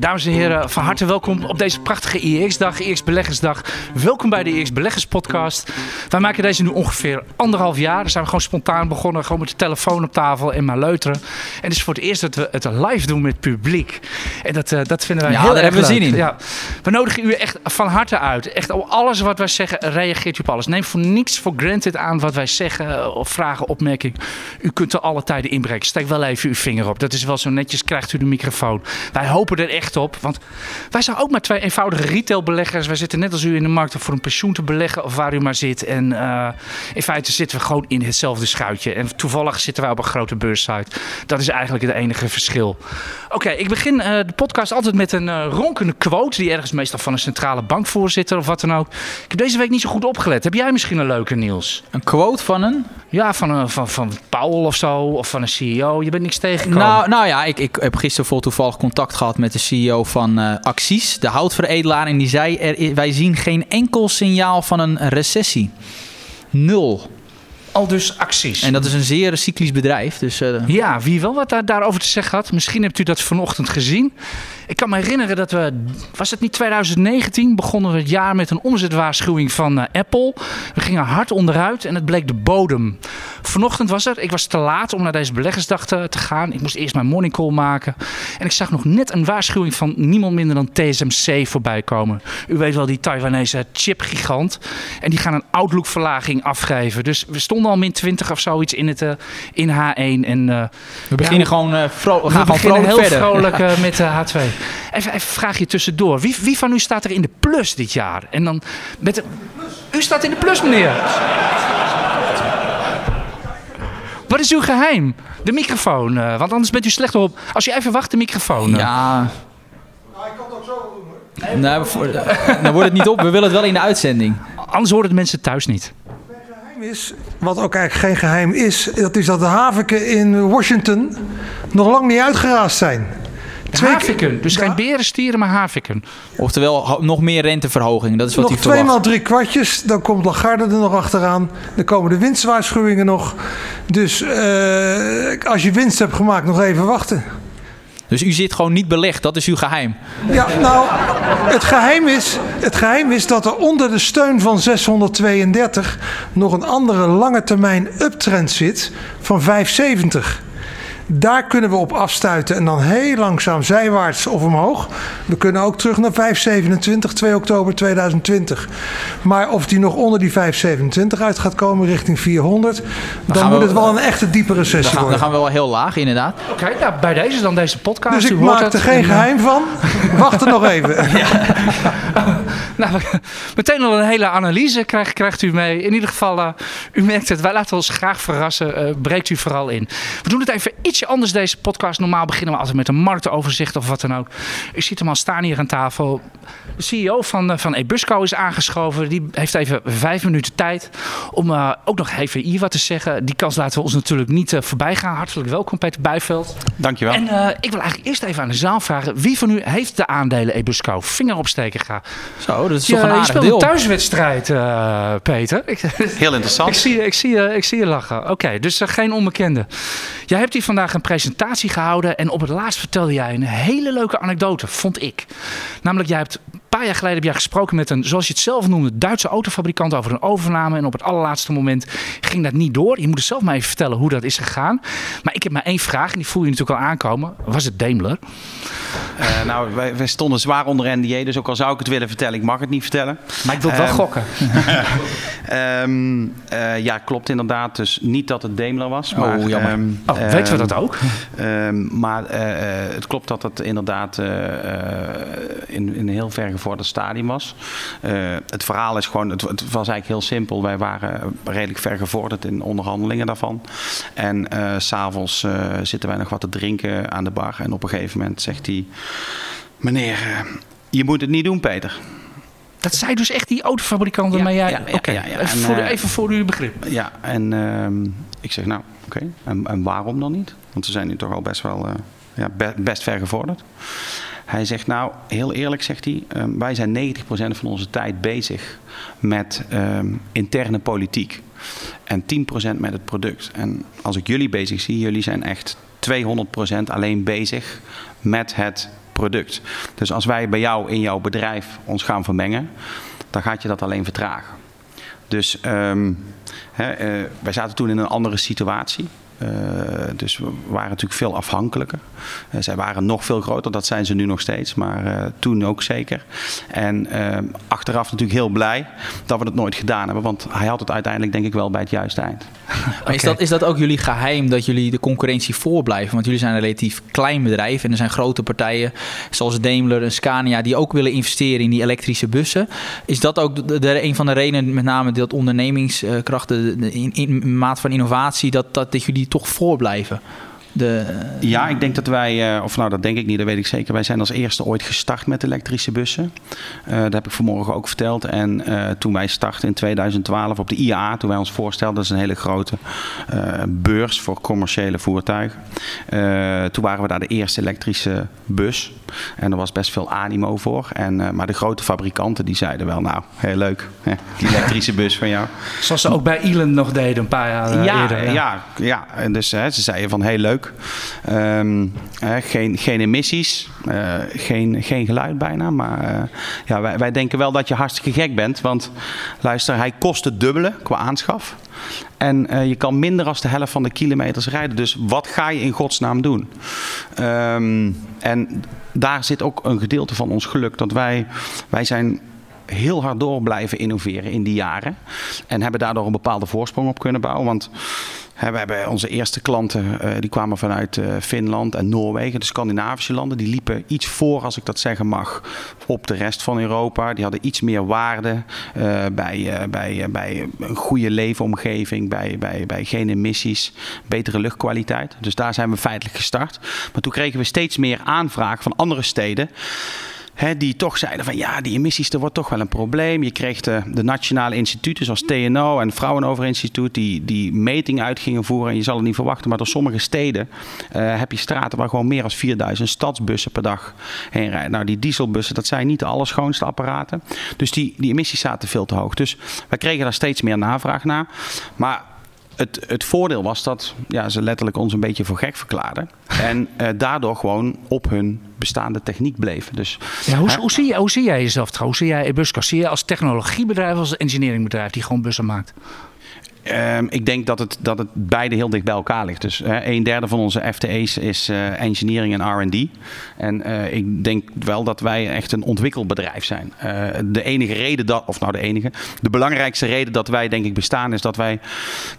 Dames en heren, van harte welkom op deze prachtige IEX-dag, IEX Beleggersdag. Welkom bij de IEX Beleggerspodcast. Wij maken deze nu ongeveer anderhalf jaar. Daar zijn we gewoon spontaan begonnen, gewoon met de telefoon op tafel en maar leuteren. En het is voor het eerst dat we het live doen met publiek. En dat, uh, dat vinden wij Ja, heel erg hebben we zin in. Ja. We nodigen u echt van harte uit. Echt op alles wat wij zeggen, reageert u op alles. Neem voor niks voor granted aan wat wij zeggen of vragen, opmerkingen. U kunt er alle tijden inbreken. Steek wel even uw vinger op. Dat is wel zo netjes, krijgt u de microfoon. Wij hopen er echt op, want wij zijn ook maar twee eenvoudige retailbeleggers. Wij zitten net als u in de markt om voor een pensioen te beleggen of waar u maar zit. En eh, in feite zitten we gewoon in hetzelfde schuitje. En toevallig zitten wij op een grote beursite. Dat is eigenlijk het enige verschil. Oké, ik begin eh, de podcast altijd met een eh, ronkende quote. Die ergens meestal van een centrale bankvoorzitter of wat dan ook. Ik heb deze week niet zo goed opgelet. Heb jij misschien een leuke, Niels? Een quote van een? Ja, van, een, van, van Powell of zo. Of van een CEO. Je bent niks tegengekomen. Nou, nou ja, ik, ik heb gisteren vol toevallig contact gehad met de CEO van eh Axis, de houtveredelaar. En die zei, er, wij zien geen enkel signaal van een recessie. Nul. Al dus acties. En dat is een zeer cyclisch bedrijf. Dus eh, Ja, wie wel wat daar, daarover te zeggen had. Misschien hebt u dat vanochtend gezien. Ik kan me herinneren dat we, was het niet 2019, begonnen we het jaar met een omzetwaarschuwing van eh, Apple. We gingen hard onderuit en het bleek de bodem. Vanochtend was er, ik was te laat om naar deze beleggersdag te, te gaan. Ik moest eerst mijn morning call maken. En ik zag nog net een waarschuwing van niemand minder dan TSMC voorbij komen. U weet wel, die Taiwanese chipgigant. En die gaan een outlook-verlaging afgeven. Dus we stonden al min 20 of zoiets in, het, eh, in H1. En, eh, we beginnen Ja, gewoon, vro- we we gaan gewoon beginnen vrolijk heel verder. vrolijk met de H2. Even, even vraag je tussendoor. Wie, wie van u staat er in de plus dit jaar? En dan met de... U staat in de plus, meneer. Wat is uw geheim? De microfoon. eh, want anders bent u slecht op. Als je even wacht, de microfoon. eh. Ja. ik kan het ook zo doen hoor. Nee, voor- dan wordt het niet op. We willen het wel in de uitzending. Anders horen de mensen thuis niet. geheim is, wat ook eigenlijk geen geheim is, dat is dat de haviken in Washington nog lang niet uitgeraasd zijn. Twee Haviken. Dus geen beren, stieren, maar haviken. Oftewel, nog meer renteverhoging. Dat is wat Nog hij twee verwacht. maal drie kwartjes, dan komt Lagarde er nog achteraan. Dan komen de winstwaarschuwingen nog. Dus eh, als je winst hebt gemaakt, nog even wachten. Dus u zit gewoon niet belegd. Dat is uw geheim. Ja, nou, het geheim, is, het geheim is dat er onder de steun van 632 nog een andere lange termijn uptrend zit van 570. Daar kunnen we op afstuiten en dan heel langzaam zijwaarts of omhoog. We kunnen ook terug naar 527, 2 oktober 2020. Maar of die nog onder die 527 uit gaat komen richting 400, dan moet we- het wel een echte diepe Dan recessie gaan, dan worden. gaan we wel heel laag, inderdaad. Oké, nou, bij deze dan deze podcast. Dus ik maak er geen En, eh, geheim van. Wacht er nog even. Nou, meteen al een hele analyse krijgt, krijgt u mee. In ieder geval, eh, u merkt het, wij laten ons graag verrassen. Eh, breekt u vooral in. We doen het even ietsje anders deze podcast. Normaal beginnen we altijd met een marktoverzicht of wat dan ook. U ziet hem al staan hier aan tafel. De CEO van, eh, van Ebusco is aangeschoven. Die heeft even vijf minuten tijd om eh, ook nog even hier wat te zeggen. Die kans laten we ons natuurlijk niet eh, voorbij gaan. Hartelijk welkom Peter Bijveld. Dankjewel. En eh, ik wil eigenlijk eerst even aan de zaal vragen. Wie van u heeft de aandelen Ebusco? Vinger opsteken ga. Zo, dat is toch een je aardig speelt deel. een thuiswedstrijd, eh, Peter. Ik, Heel ik, interessant. zie, je- ik, zie, je- ik zie je lachen. Oké, dus geen onbekende. Jij hebt hier vandaag een presentatie gehouden. En op het laatst vertelde jij een hele leuke anekdote, vond ik. Namelijk, jij hebt paar jaar geleden heb jij gesproken met een, zoals je het zelf noemde, Duitse autofabrikant over een overname. En op het allerlaatste moment ging dat niet door. Je moet het zelf maar even vertellen hoe dat is gegaan. Maar ik heb maar één vraag, en die voel je natuurlijk al aankomen. Was het Daimler? Eh, nou, wij, wij stonden zwaar onder NDA, dus ook al zou ik het willen vertellen, ik mag het niet vertellen. Maar ik wil het wel Ehm, gokken. Ehm, eh, ja, klopt inderdaad. Dus niet dat het Daimler was. Maar, Oh, jammer. ehm, Oh, weten we dat ook? ehm, maar eh, eh, het klopt dat het inderdaad in, in een heel ver gevorderd stadium was. Eh, het verhaal is gewoon, het, het was eigenlijk heel simpel. Wij waren redelijk ver gevorderd in onderhandelingen daarvan. En s s'avonds eh zitten wij nog wat te drinken aan de bar. En op een gegeven moment zegt hij: Meneer, je moet het niet doen, Peter. Dat zei dus echt die autofabrikanten, Ja, maar jij... ja, ja, ja, ja. Even, En, voor, even voor uw begrip. Ja, en ehm, ik zeg nou, oké, en, en waarom dan niet? Want we zijn nu toch al best wel ja, be- best ver gevorderd. Hij zegt nou, heel eerlijk zegt hij, ehm, wij zijn 90% van onze tijd bezig met ehm, interne politiek. En 10% met het product. En als ik jullie bezig zie, jullie zijn echt 200% alleen bezig met het product. Dus als wij bij jou in jouw bedrijf ons gaan vermengen, dan gaat je dat alleen vertragen. Dus ehm, eh, wij zaten toen in een andere situatie. Eh, dus we waren natuurlijk veel afhankelijker. Eh, zij waren nog veel groter, dat zijn ze nu nog steeds, maar eh, toen ook zeker. En ehm, achteraf natuurlijk heel blij dat we dat nooit gedaan hebben, want hij had het uiteindelijk denk ik wel bij het juiste eind. Maar is, dat, is dat ook jullie geheim dat jullie de concurrentie voorblijven? Want jullie zijn een relatief klein bedrijf en er zijn grote partijen zoals Daimler en Scania die ook willen investeren in die elektrische bussen. Is dat ook de, de- een van de redenen, met name dat ondernemingskracht, de, de- in, in maat van innovatie, dat, dat, dat jullie toch voorblijven? De, Ja, ik denk dat wij, eh, of nou dat denk ik niet, dat weet ik zeker. Wij zijn als eerste ooit gestart met elektrische bussen. Eh, dat heb ik vanmorgen ook verteld. En eh, toen wij startten in 2012 op de IAA, toen wij ons voorstelden, dat is een hele grote eh, beurs voor commerciële voertuigen. Eh, toen waren we daar de eerste elektrische bus. En er was best veel animo voor. En, eh, maar de grote fabrikanten die zeiden wel, nou, heel leuk, hè, die elektrische bus van jou. Zoals ze ook bij Elon nog deden een paar jaar Ja, eerder. ja. Ja, En dus hè, ze zeiden van heel leuk. Ehm, geen, geen emissies, eh, geen, geen geluid bijna. Maar eh, ja, wij, wij denken wel dat je hartstikke gek bent. Want luister, hij kost het dubbele qua aanschaf. En eh, je kan minder dan de helft van de kilometers rijden. Dus wat ga je in godsnaam doen? Ehm, en daar zit ook een gedeelte van ons geluk. Dat wij, wij zijn heel hard door blijven innoveren in die jaren. En hebben daardoor een bepaalde voorsprong op kunnen bouwen. Want we hebben onze eerste klanten, eh, die kwamen vanuit eh, Finland en Noorwegen, de Scandinavische landen. Die liepen iets voor, als ik dat zeggen mag, op de rest van Europa. Die hadden iets meer waarde eh, bij, bij, bij een goede leefomgeving, bij, bij, bij geen emissies, betere luchtkwaliteit. Dus daar zijn we feitelijk gestart. Maar toen kregen we steeds meer aanvragen van andere steden. Hè, die toch zeiden van ja, die emissies, dat wordt toch wel een probleem. Je kreeg de, de nationale instituten zoals TNO en Fraunhofer Instituut die, die metingen uit gingen voeren. En je zal het niet verwachten, maar door sommige steden eh, heb je straten waar gewoon meer dan 4000 stadsbussen per dag heen rijden. Nou, die dieselbussen, dat zijn niet de allerschoonste apparaten. Dus die, die emissies zaten veel te hoog. Dus wij kregen daar steeds meer navraag naar. Maar het, het voordeel was dat ja, ze letterlijk ons een beetje voor gek verklaarden. En eh, daardoor gewoon op hun bestaande techniek bleven. Dus, Ja, hoe, hè, hoe, zie jij, hoe zie jij jezelf trouwens? Hoe zie jij Ebusco? Zie je als technologiebedrijf als engineeringbedrijf die gewoon bussen maakt? Ehm, ik denk dat het, dat het beide heel dicht bij elkaar ligt. Dus een derde van onze FTE's is eh, engineering en R&D. En eh, ik denk wel dat wij echt een ontwikkelbedrijf zijn. Eh, de enige reden dat, of nou de enige, de belangrijkste reden dat wij denk ik bestaan is dat wij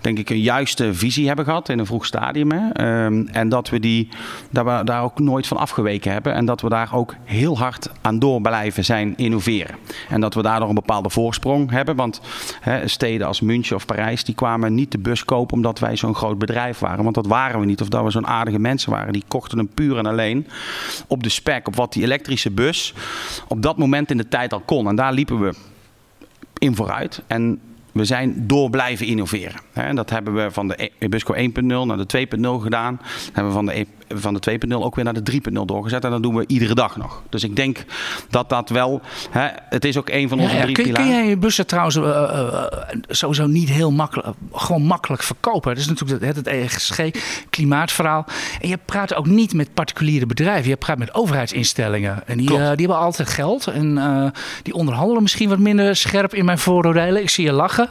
denk ik een juiste visie hebben gehad in een vroeg stadium. Hè? Ehm, en dat we, die, dat we daar ook nooit van afgeweken hebben. En dat we daar ook heel hard aan door blijven zijn innoveren. En dat we daardoor een bepaalde voorsprong hebben. Want hè, steden als München of Parijs die kwamen niet de bus kopen omdat wij zo'n groot bedrijf waren. Want dat waren we niet. Of dat we zo'n aardige mensen waren. Die kochten hem puur en alleen op de spec. Op wat die elektrische bus op dat moment in de tijd al kon. En daar liepen we in vooruit. En we zijn door blijven innoveren. Hè, dat hebben we van de Ebusco 1.0 naar de 2.0 gedaan. Dat hebben we van de, E- van de 2.0 ook weer naar de 3.0 doorgezet. En dat doen we iedere dag nog. Dus ik denk dat dat wel... Hè, het is ook een van onze Ja, ja. drie Kun, kun pilaren. jij je bussen trouwens eh, eh, sowieso niet heel makkelijk, gewoon makkelijk verkopen? Dat is natuurlijk het, het ESG klimaatverhaal. En je praat ook niet met particuliere bedrijven. Je praat met overheidsinstellingen. En die, eh, die hebben altijd geld. En die onderhandelen misschien wat minder scherp in mijn vooroordelen. Ik zie je lachen.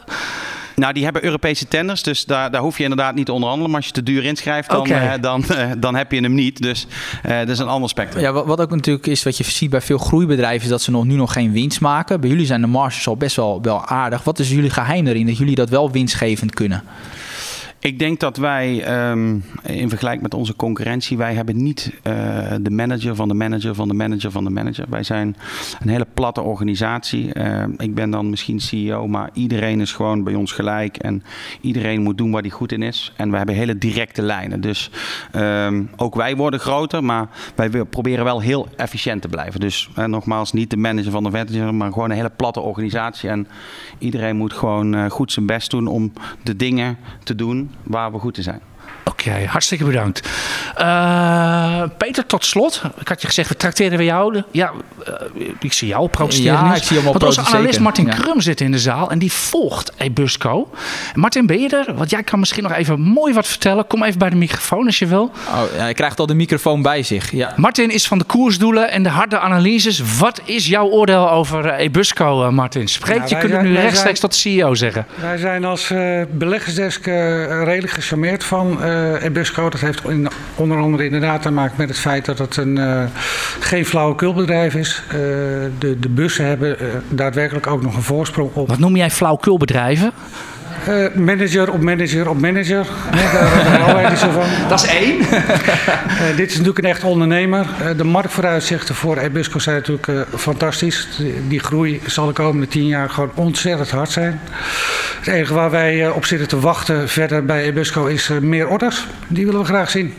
Nou, die hebben Europese tenders, dus daar, daar hoef je inderdaad niet te onderhandelen. Maar als je te duur inschrijft, dan, eh, dan, eh, dan heb je hem niet. Dus eh, dat is een ander spectrum. Ja, wat, wat ook natuurlijk is, wat je ziet bij veel groeibedrijven, is dat ze nog, nu nog geen winst maken. Bij jullie zijn de marges al best wel, wel aardig. Wat is jullie geheim erin dat jullie dat wel winstgevend kunnen? Ik denk dat wij ehm, in vergelijking met onze concurrentie, wij hebben niet uh, de manager van de manager van de manager van de manager. Wij zijn een hele platte organisatie. Uh, ik ben dan misschien CEO, maar iedereen is gewoon bij ons gelijk en iedereen moet doen waar hij goed in is. En we hebben hele directe lijnen. Dus um, ook wij worden groter, maar wij proberen wel heel efficiënt te blijven. Dus nogmaals, niet de manager van de manager, maar gewoon een hele platte organisatie. En iedereen moet gewoon goed zijn best doen om de dingen te doen waar we goed in zijn. Oké, hartstikke bedankt. Uh, Peter, tot slot. Ik had je gezegd, we trakteren we jou. Ja, uh, ik zie jou protesteren. Ja, ik zie hem Want onze analist Martin ja. Krum zit in de zaal en die volgt Ebusco. Martin, ben je er? Want jij kan misschien nog even mooi wat vertellen. Kom even bij de microfoon als je wil. Oh, ja, hij krijgt al de microfoon bij zich. Ja. Martin is van de koersdoelen en de harde analyses. Wat is jouw oordeel over Ebusco, uh, Martin? Spreek, je kunt het nu rechtstreeks zijn, tot de CEO zeggen. Wij zijn als beleggersdesk redelijk gecharmeerd van uh, Ebusco. Dat heeft onder andere inderdaad te maken met het feit dat het een, uh, geen flauwekulbedrijf is. Uh, de, de bussen hebben daadwerkelijk ook nog een voorsprong op. Wat noem jij flauwekulbedrijven? Uh, manager op manager op manager. Nee, daar zo van. Dat is één. uh, dit is natuurlijk een echt ondernemer. Uh, de marktvooruitzichten voor Ebusco zijn natuurlijk fantastisch. Die, die, groei zal de komende tien jaar gewoon ontzettend hard zijn. Het enige waar wij op zitten te wachten verder bij Ebusco is meer orders. Die willen we graag zien.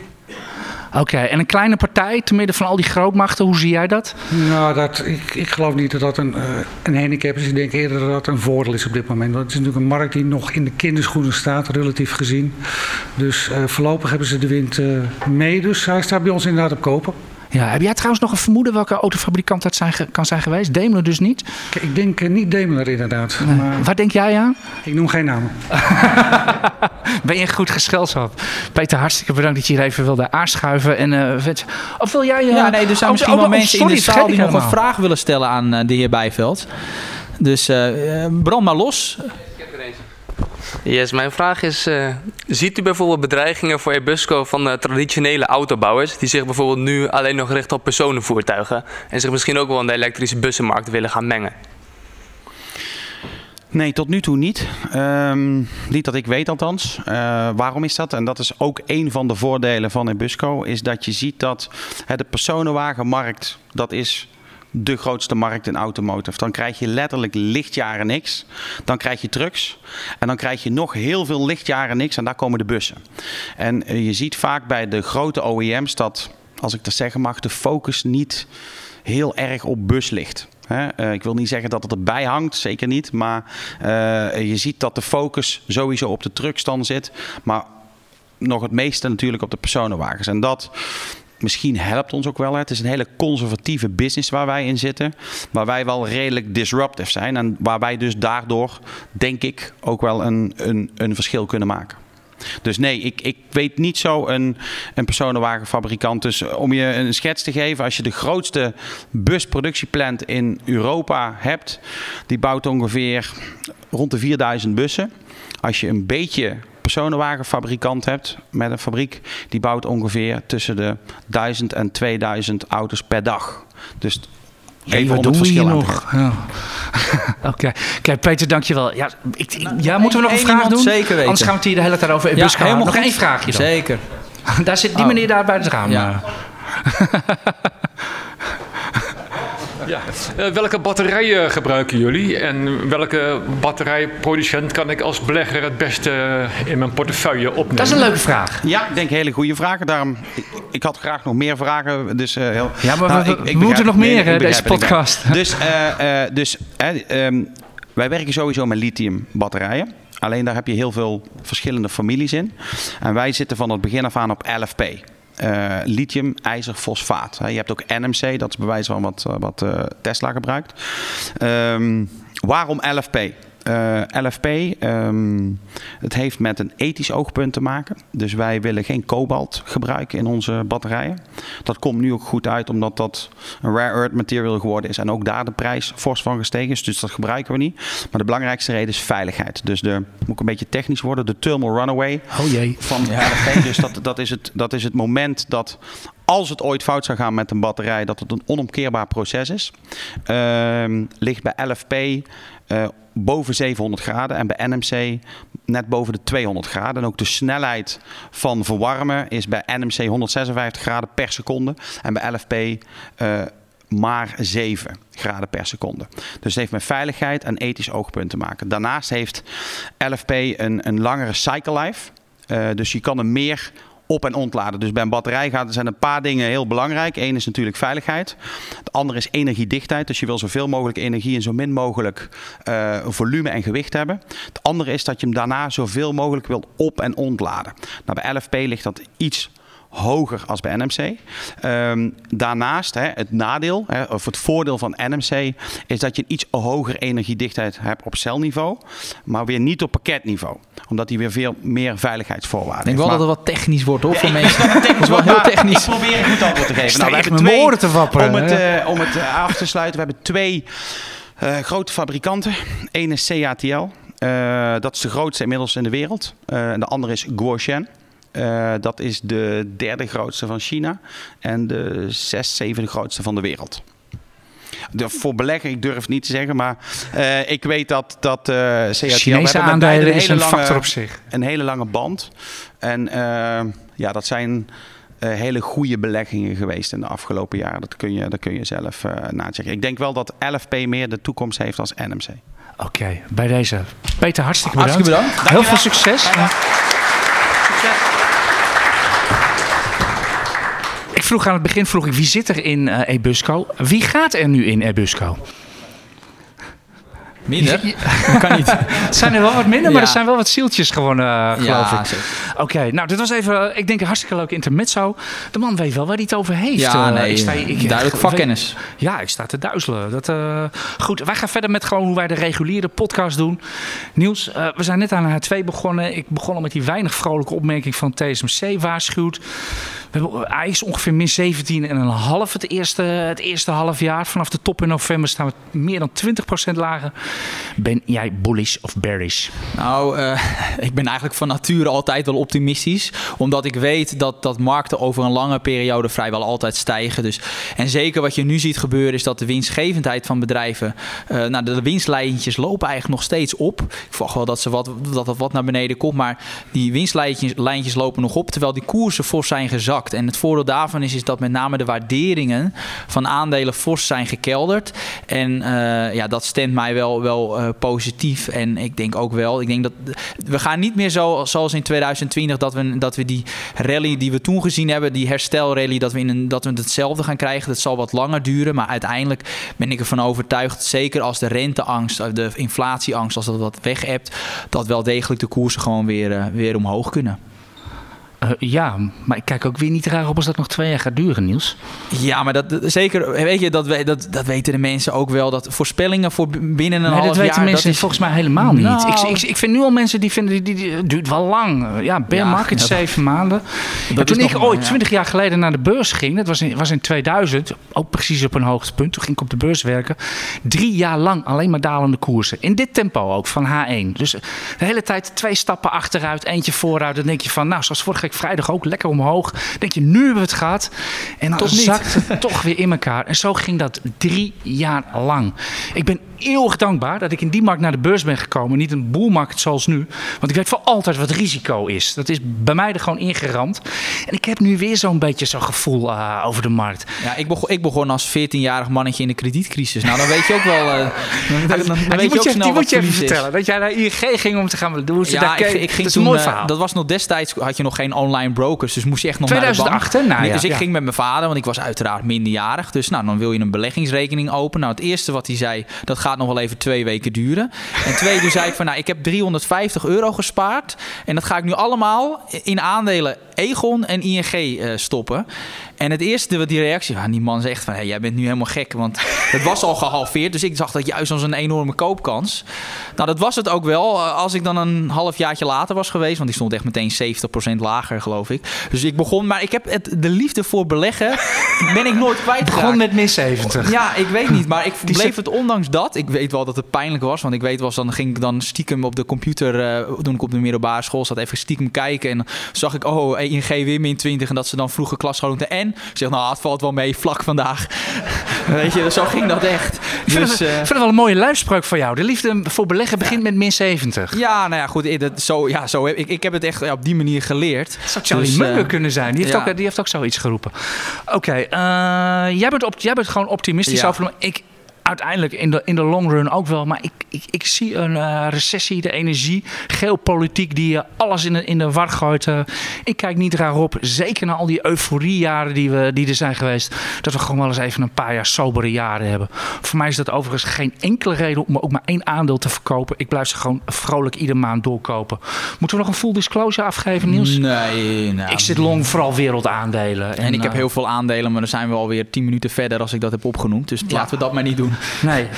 Oké, en een kleine partij te midden van al die grootmachten, hoe zie jij dat? Nou, dat, ik, ik geloof niet dat dat een, uh, een handicap is. Ik denk eerder dat dat een voordeel is op dit moment. Want het is natuurlijk een markt die nog in de kinderschoenen staat, relatief gezien. Dus uh, voorlopig hebben ze de wind uh, mee. Dus hij staat bij ons inderdaad op kopen. Ja, heb jij trouwens nog een vermoeden welke autofabrikant dat zijn, kan zijn geweest? Daimler dus niet? Ik denk niet Daimler inderdaad. Nee. Maar Waar denk jij aan? Ik noem geen namen. ben je een goed gezelschap? Peter, hartstikke bedankt dat je hier even wilde aanschuiven. En, uh, of wil jij... Uh, ja, nee, er zijn misschien wel mensen sorry, in de zaal die nog een vraag willen stellen aan uh, de heer Bijveld. Dus brand maar los. Yes, mijn vraag is: uh, ziet u bijvoorbeeld bedreigingen voor Ebusco van uh, traditionele autobouwers, die zich bijvoorbeeld nu alleen nog richten op personenvoertuigen en zich misschien ook wel in de elektrische bussenmarkt willen gaan mengen? Nee, tot nu toe niet. Um, niet dat ik weet althans. Uh, waarom is dat? En dat is ook een van de voordelen van Ebusco, is dat je ziet dat de personenwagenmarkt, dat is de grootste markt in automotive. Dan krijg je letterlijk lichtjaren niks. Dan krijg je trucks. En dan krijg je nog heel veel lichtjaren niks. En daar komen de bussen. En eh, je ziet vaak bij de grote OEM's dat, als ik dat zeggen mag, de focus niet heel erg op bus ligt. Uh, ik wil niet zeggen dat het erbij hangt, zeker niet. Maar uh, je ziet dat de focus sowieso op de truckstand zit. Maar nog het meeste natuurlijk op de personenwagens. En dat misschien helpt ons ook wel. Het is een hele conservatieve business waar wij in zitten. Waar wij wel redelijk disruptive zijn. En waar wij dus daardoor, denk ik, ook wel een, een, een verschil kunnen maken. Dus nee, ik, ik weet niet zo een, een personenwagenfabrikant. Dus om je een schets te geven, als je de grootste busproductieplant in Europa hebt, die bouwt ongeveer rond de 4000 bussen. Als je een beetje personenwagenfabrikant hebt met een fabriek, die bouwt ongeveer tussen de 1000 en 2000 auto's per dag. Dus Even wat doen we hier nog? Ja. Oké. Okay. Peter, dankjewel. Ja, ik, ik, ja moeten we nog een vraag doen? Zeker weten. Anders gaan we het hier de hele tijd over ja, helemaal Nog één vraagje dan. Zeker. daar zit die oh. meneer daar bij het raam. Ja. Ja. Uh, welke batterijen gebruiken jullie en welke batterijproducent kan ik als belegger het beste in mijn portefeuille opnemen? Dat is een leuke vraag. Ja, ik denk hele goede vragen. Daarom, ik, ik had graag nog meer vragen. Dus, uh, heel, ja, maar nou, we, ik, ik moeten nog meer, in deze podcast. Dus, uh, dus um, wij werken sowieso met lithium batterijen. Alleen daar heb je heel veel verschillende families in. En wij zitten van het begin af aan op LFP uh, lithium, ijzer, fosfaat. Je hebt ook NMC, dat is bewijs van wat, eh, wat uh, Tesla gebruikt. Um, waarom LFP? Uh, LFP, um, het heeft met een ethisch oogpunt te maken. Dus wij willen geen kobalt gebruiken in onze batterijen. Dat komt nu ook goed uit, omdat dat een rare earth material geworden is. En ook daar de prijs fors van gestegen is. Dus dat gebruiken we niet. Maar de belangrijkste reden is veiligheid. Dus de, moet ik een beetje technisch worden, de thermal runaway oh jee. van LFP. Dus dat, dat, is het, dat is het moment dat als het ooit fout zou gaan met een batterij, dat het een onomkeerbaar proces is. Uh, ligt bij LFP eh, boven 700 graden en bij NMC net boven de 200 graden. En ook de snelheid van verwarmen is bij NMC 156 graden per seconde en bij LFP eh, maar 7 graden per seconde. Dus het heeft met veiligheid en ethisch oogpunt te maken. Daarnaast heeft LFP een, een langere cycle life. Uh, dus je kan er meer op- en ontladen. Dus bij een batterij gaat, zijn een paar dingen heel belangrijk. Eén is natuurlijk veiligheid. Het andere is energiedichtheid. Dus je wil zoveel mogelijk energie en zo min mogelijk uh, volume en gewicht hebben. Het andere is dat je hem daarna zoveel mogelijk wil op- en ontladen. Nou, bij LFP ligt dat iets hoger als bij NMC. Um, daarnaast, hè, het nadeel hè, of het voordeel van NMC is dat je een iets hoger energiedichtheid hebt op celniveau, maar weer niet op pakketniveau. Omdat die weer veel meer veiligheidsvoorwaarden Ik denk heeft. wel Maar- dat het wat technisch wordt hoor, voor Ja, ik mensen. het wel heel technisch. Ik probeer een goed antwoord te geven. Nou, we hebben twee, woorden te wapperen, Om het, eh, om het eh, af te sluiten, we hebben twee eh, grote fabrikanten. Eén is CATL. Dat is de grootste inmiddels in de wereld. En de andere is Guoshen. Eh, dat is de derde grootste van China. En de zes, zevende grootste van de wereld. De, voor beleggen, ik durf het niet te zeggen, maar eh, ik weet dat, dat eh CATL... Chinese aandelen is een lange- factor op zich. een hele lange band. En ja, dat zijn eh, hele goede beleggingen geweest in de afgelopen jaren. Dat kun je, dat kun je zelf eh nachecken. Ik denk wel dat LFP meer de toekomst heeft als NMC. Oké, bij deze. Peter, hartstikke bedankt. Hartstikke bedankt. Heel veel succes. Vroeg aan het begin, vroeg ik, wie zit er in eh Ebusco? Wie gaat er nu in Ebusco? Minder? Kan niet. Het zijn er wel wat minder, maar Ja. er zijn wel wat zieltjes gewoon, eh, geloof Ja, ik. zeker. Oké, nou dit was even, eh, ik denk een hartstikke leuk intermezzo. De man weet wel waar hij het over heeft. Ja, Eh, nee, ik sta- ik- duidelijk vakkennis. Ja, ik sta te duizelen. Dat, eh, goed, wij gaan verder met gewoon hoe wij de reguliere podcast doen. Niels, we zijn net aan H2 begonnen. Ik begon al met die weinig vrolijke opmerking van TSMC waarschuwt. We hebben, hij is ongeveer min 17 en een half het eerste, het eerste half jaar. Vanaf de top in november staan we meer dan 20% lager. Ben jij bullish of bearish? Nou, ik ben eigenlijk van nature altijd wel optimistisch. Omdat ik weet dat, dat markten over een lange periode vrijwel altijd stijgen. Dus, en zeker wat je nu ziet gebeuren is dat de winstgevendheid van bedrijven... eh, nou, de, winstlijntjes lopen eigenlijk nog steeds op. Ik verwacht wel dat, ze wat, dat dat wat naar beneden komt. Maar die winstlijntjes lijntjes lopen nog op. Terwijl die koersen fors zijn gezakt. En het voordeel daarvan is, is dat met name de waarderingen van aandelen fors zijn gekelderd. En eh, ja, dat stemt mij wel, wel eh, positief. En ik denk ook wel, ik denk dat we gaan niet meer zo zoals in 2020 dat we, dat we die rally die we toen gezien hebben, die herstelrally, dat we, in een, dat we hetzelfde gaan krijgen. Dat zal wat langer duren, maar uiteindelijk ben ik ervan overtuigd, zeker als de renteangst, of de inflatieangst, als dat wat weg hebt, dat wel degelijk de koersen gewoon weer, eh, weer omhoog kunnen. Eh, ja, maar ik kijk ook weer niet raar op als dat nog twee jaar gaat duren, Niels. Ja, maar dat, zeker, weet je, dat, we- dat, dat weten de mensen ook wel. Dat voorspellingen voor binnen een Nee, half dat weten jaar, mensen dat is, volgens mij helemaal niet. Nou. Ik, ik, ik vind nu al mensen die vinden, die, die, duurt wel lang. Ja, bear Ja, market dat- zeven maanden. Toen ik ooit ja. twintig jaar geleden naar de beurs ging, dat was in, was in 2000, ook precies op een hoogtepunt. Toen ging ik op de beurs werken. Drie jaar lang alleen maar dalende koersen. In dit tempo ook, van H1. Dus de hele tijd twee stappen achteruit, eentje vooruit. Dan denk je van, nou, zoals vorige week vrijdag ook, lekker omhoog. Denk je, nu hebben we het gehad. En dan Toch zakt het toch weer in elkaar. En zo ging dat drie jaar lang. Ik ben eeuwig dankbaar dat ik in die markt naar de beurs ben gekomen. Niet een boelmarkt zoals nu. Want ik weet voor altijd wat risico is. Dat is bij mij er gewoon ingeramd. En ik heb nu weer zo'n beetje zo'n gevoel eh, over de markt. Ja, ik, begon, ik begon als 14-jarig mannetje in de kredietcrisis. Nou, dan weet je ook wel. eh, dan, dan, dan En weet je ook je, snel die moet je even vertellen. Dat jij naar ING ging om te gaan doen. Ja, daar ik, ik ging dat toen, mooi eh, dat was nog destijds, had je nog geen online brokers, dus moest je echt nog naar 2008, de bank. Nou ja, dus ik ging met mijn vader, want ik was uiteraard minderjarig. Dus nou, dan wil je een beleggingsrekening openen. Nou, het eerste wat hij zei, dat gaat nog wel even twee weken duren. En twee, toen zei ik van, nou, ik heb 350 euro gespaard. En dat ga ik nu allemaal in aandelen Egon en ING eh, stoppen. En het eerste, wat die reactie van die man zegt van... Hey, jij bent nu helemaal gek, want het was al gehalveerd. Dus ik zag dat juist als een enorme koopkans. Nou, dat was het ook wel. eh, Als ik dan een halfjaartje later was geweest... want die stond echt meteen 70% lager, geloof ik. Dus ik begon... Maar ik heb het, de liefde voor beleggen... ben ik nooit kwijtgeraakt. begon met min 70. Ja, ik weet niet. Maar ik Die bleef het ondanks dat. Ik weet wel dat het pijnlijk was. Want ik weet wel, dan ging ik dan stiekem op de computer... eh, toen ik op de middelbare school zat, even stiekem kijken. En dan zag ik, oh, ING weer min 20. En dat ze dan vroeger klas hadden. En ik zeg, nou, het valt wel mee, vlak vandaag. Weet je, zo ging dat echt. Ik vind, Dus, het, eh, vind het wel een mooie luidspreuk van jou. De liefde voor beleggen begint met min 70. ja, nou ja, goed. Dat, zo, ja, zo ik, ik heb het echt ja, op die manier geleerd. Zou Charlie Dus, Munger eh, kunnen zijn. Die heeft, ja. ook, die heeft ook zoiets geroepen. Oké, eh, jij, bent op, jij bent gewoon optimistisch over. Ik uiteindelijk in de, in de long run ook wel. Maar ik, ik, ik zie een eh, recessie, de energie, geopolitiek die eh, alles in de, in de war gooit. eh. ik kijk niet raar op. Zeker na al die euforiejaren die, we, die er zijn geweest. Dat we gewoon wel eens even een paar jaar sobere jaren hebben. Voor mij is dat overigens geen enkele reden om ook maar één aandeel te verkopen. Ik blijf ze gewoon vrolijk iedere maand doorkopen. Moeten we nog een full disclosure afgeven, Niels? Nee, nou, Ik zit long vooral wereldaandelen. En ik heb heel veel aandelen, maar dan zijn we alweer 10 minuten verder als ik dat heb opgenoemd. Dus laten we dat maar niet doen. Nee,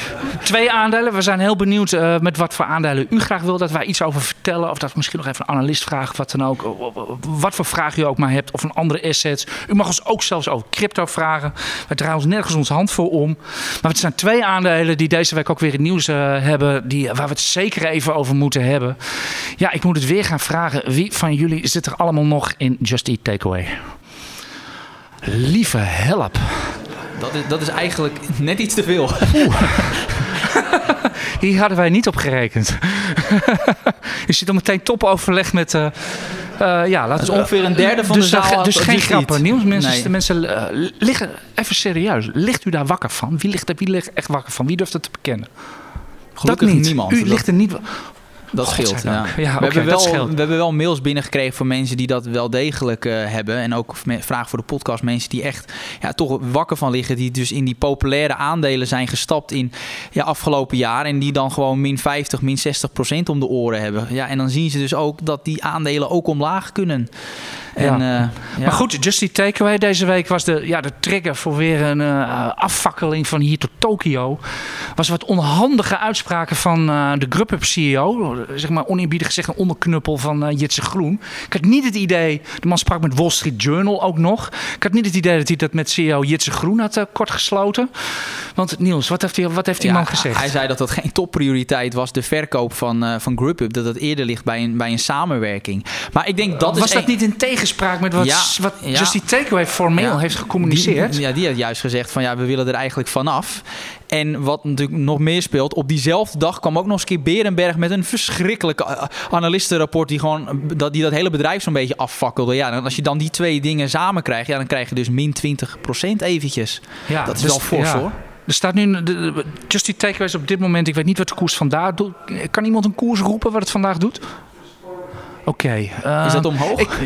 twee aandelen. We zijn heel benieuwd eh, met wat voor aandelen u graag wil dat wij iets over vertellen. Of dat we misschien nog even een analist of wat dan ook. Wat voor vraag u ook maar hebt. Of een andere assets. U mag ons ook zelfs over crypto vragen. Wij draaien ons nergens onze hand voor om. Maar het zijn twee aandelen die deze week ook weer het nieuws eh, hebben. Die, waar we het zeker even over moeten hebben. Ja, ik moet het weer gaan vragen. Wie van jullie zit er allemaal nog in Just Eat Takeaway? Lieve help. Dat is, dat is eigenlijk net iets te veel. Hier hadden wij niet op gerekend. Je zit al meteen topoverleg met. eh, eh, ja, laten Dus ongeveer een derde van dus, de eh, zaal. Dus had geen grappen. niet. Nieuws, mensen, Nee. de mensen eh, liggen. Even serieus. Ligt u daar wakker van? Wie ligt er wie ligt echt wakker van? Wie durft het te bekennen? Gelukkig dat niet. niemand. U ligt er niet. Dat scheelt. Ja. Ja, we, hebben wel, scheelt. we hebben wel mails binnengekregen van mensen die dat wel degelijk eh, hebben. En ook vragen voor de podcast. Mensen die echt ja, toch wakker van liggen. Die dus in die populaire aandelen zijn gestapt in ja, afgelopen jaar. En die dan gewoon min 50, min 60 procent om de oren hebben. Ja, en dan zien ze dus ook dat die aandelen ook omlaag kunnen. En, Ja. eh, ja. Maar goed, Just Eat Takeaway deze week was de, ja, de trigger voor weer een eh, afvakkeling van hier tot Tokio. Was wat onhandige uitspraken van de Grubhub CEO. Zeg maar oneerbiedig gezegd een onderknuppel van eh Jitse Groen. Ik had niet het idee, de man sprak met Wall Street Journal ook nog. Ik had niet het idee dat hij dat met CEO Jitse Groen had eh, kort gesloten. Want Niels, wat heeft, hij, wat heeft die Ja, man gezegd? Hij zei dat dat geen topprioriteit was, de verkoop van, eh van Grubhub. Dat dat eerder ligt bij een, bij een samenwerking. Maar ik denk dat was is dat een- niet in tegenspraak met wat, Ja, wat ja. Just Eat Takeaway formeel heeft gecommuniceerd? Die, ja, die had juist gezegd van ja, we willen er eigenlijk vanaf. En wat natuurlijk nog meer speelt, op diezelfde dag kwam ook nog eens een keer Berenberg met een verschrikkelijk eh, analistenrapport die gewoon eh, dat, die dat hele bedrijf zo'n beetje afvakkelde. Ja, en als je dan die twee dingen samen krijgt, ja, dan krijg je dus min 20% eventjes. Ja, dat is dus- wel fors ja. hoor. Er staat nu, de, Just Eat Takeaway is op dit moment, ik weet niet wat de koers vandaag doet. Kan iemand een koers roepen wat het vandaag doet? Oké. eh, Is dat omhoog?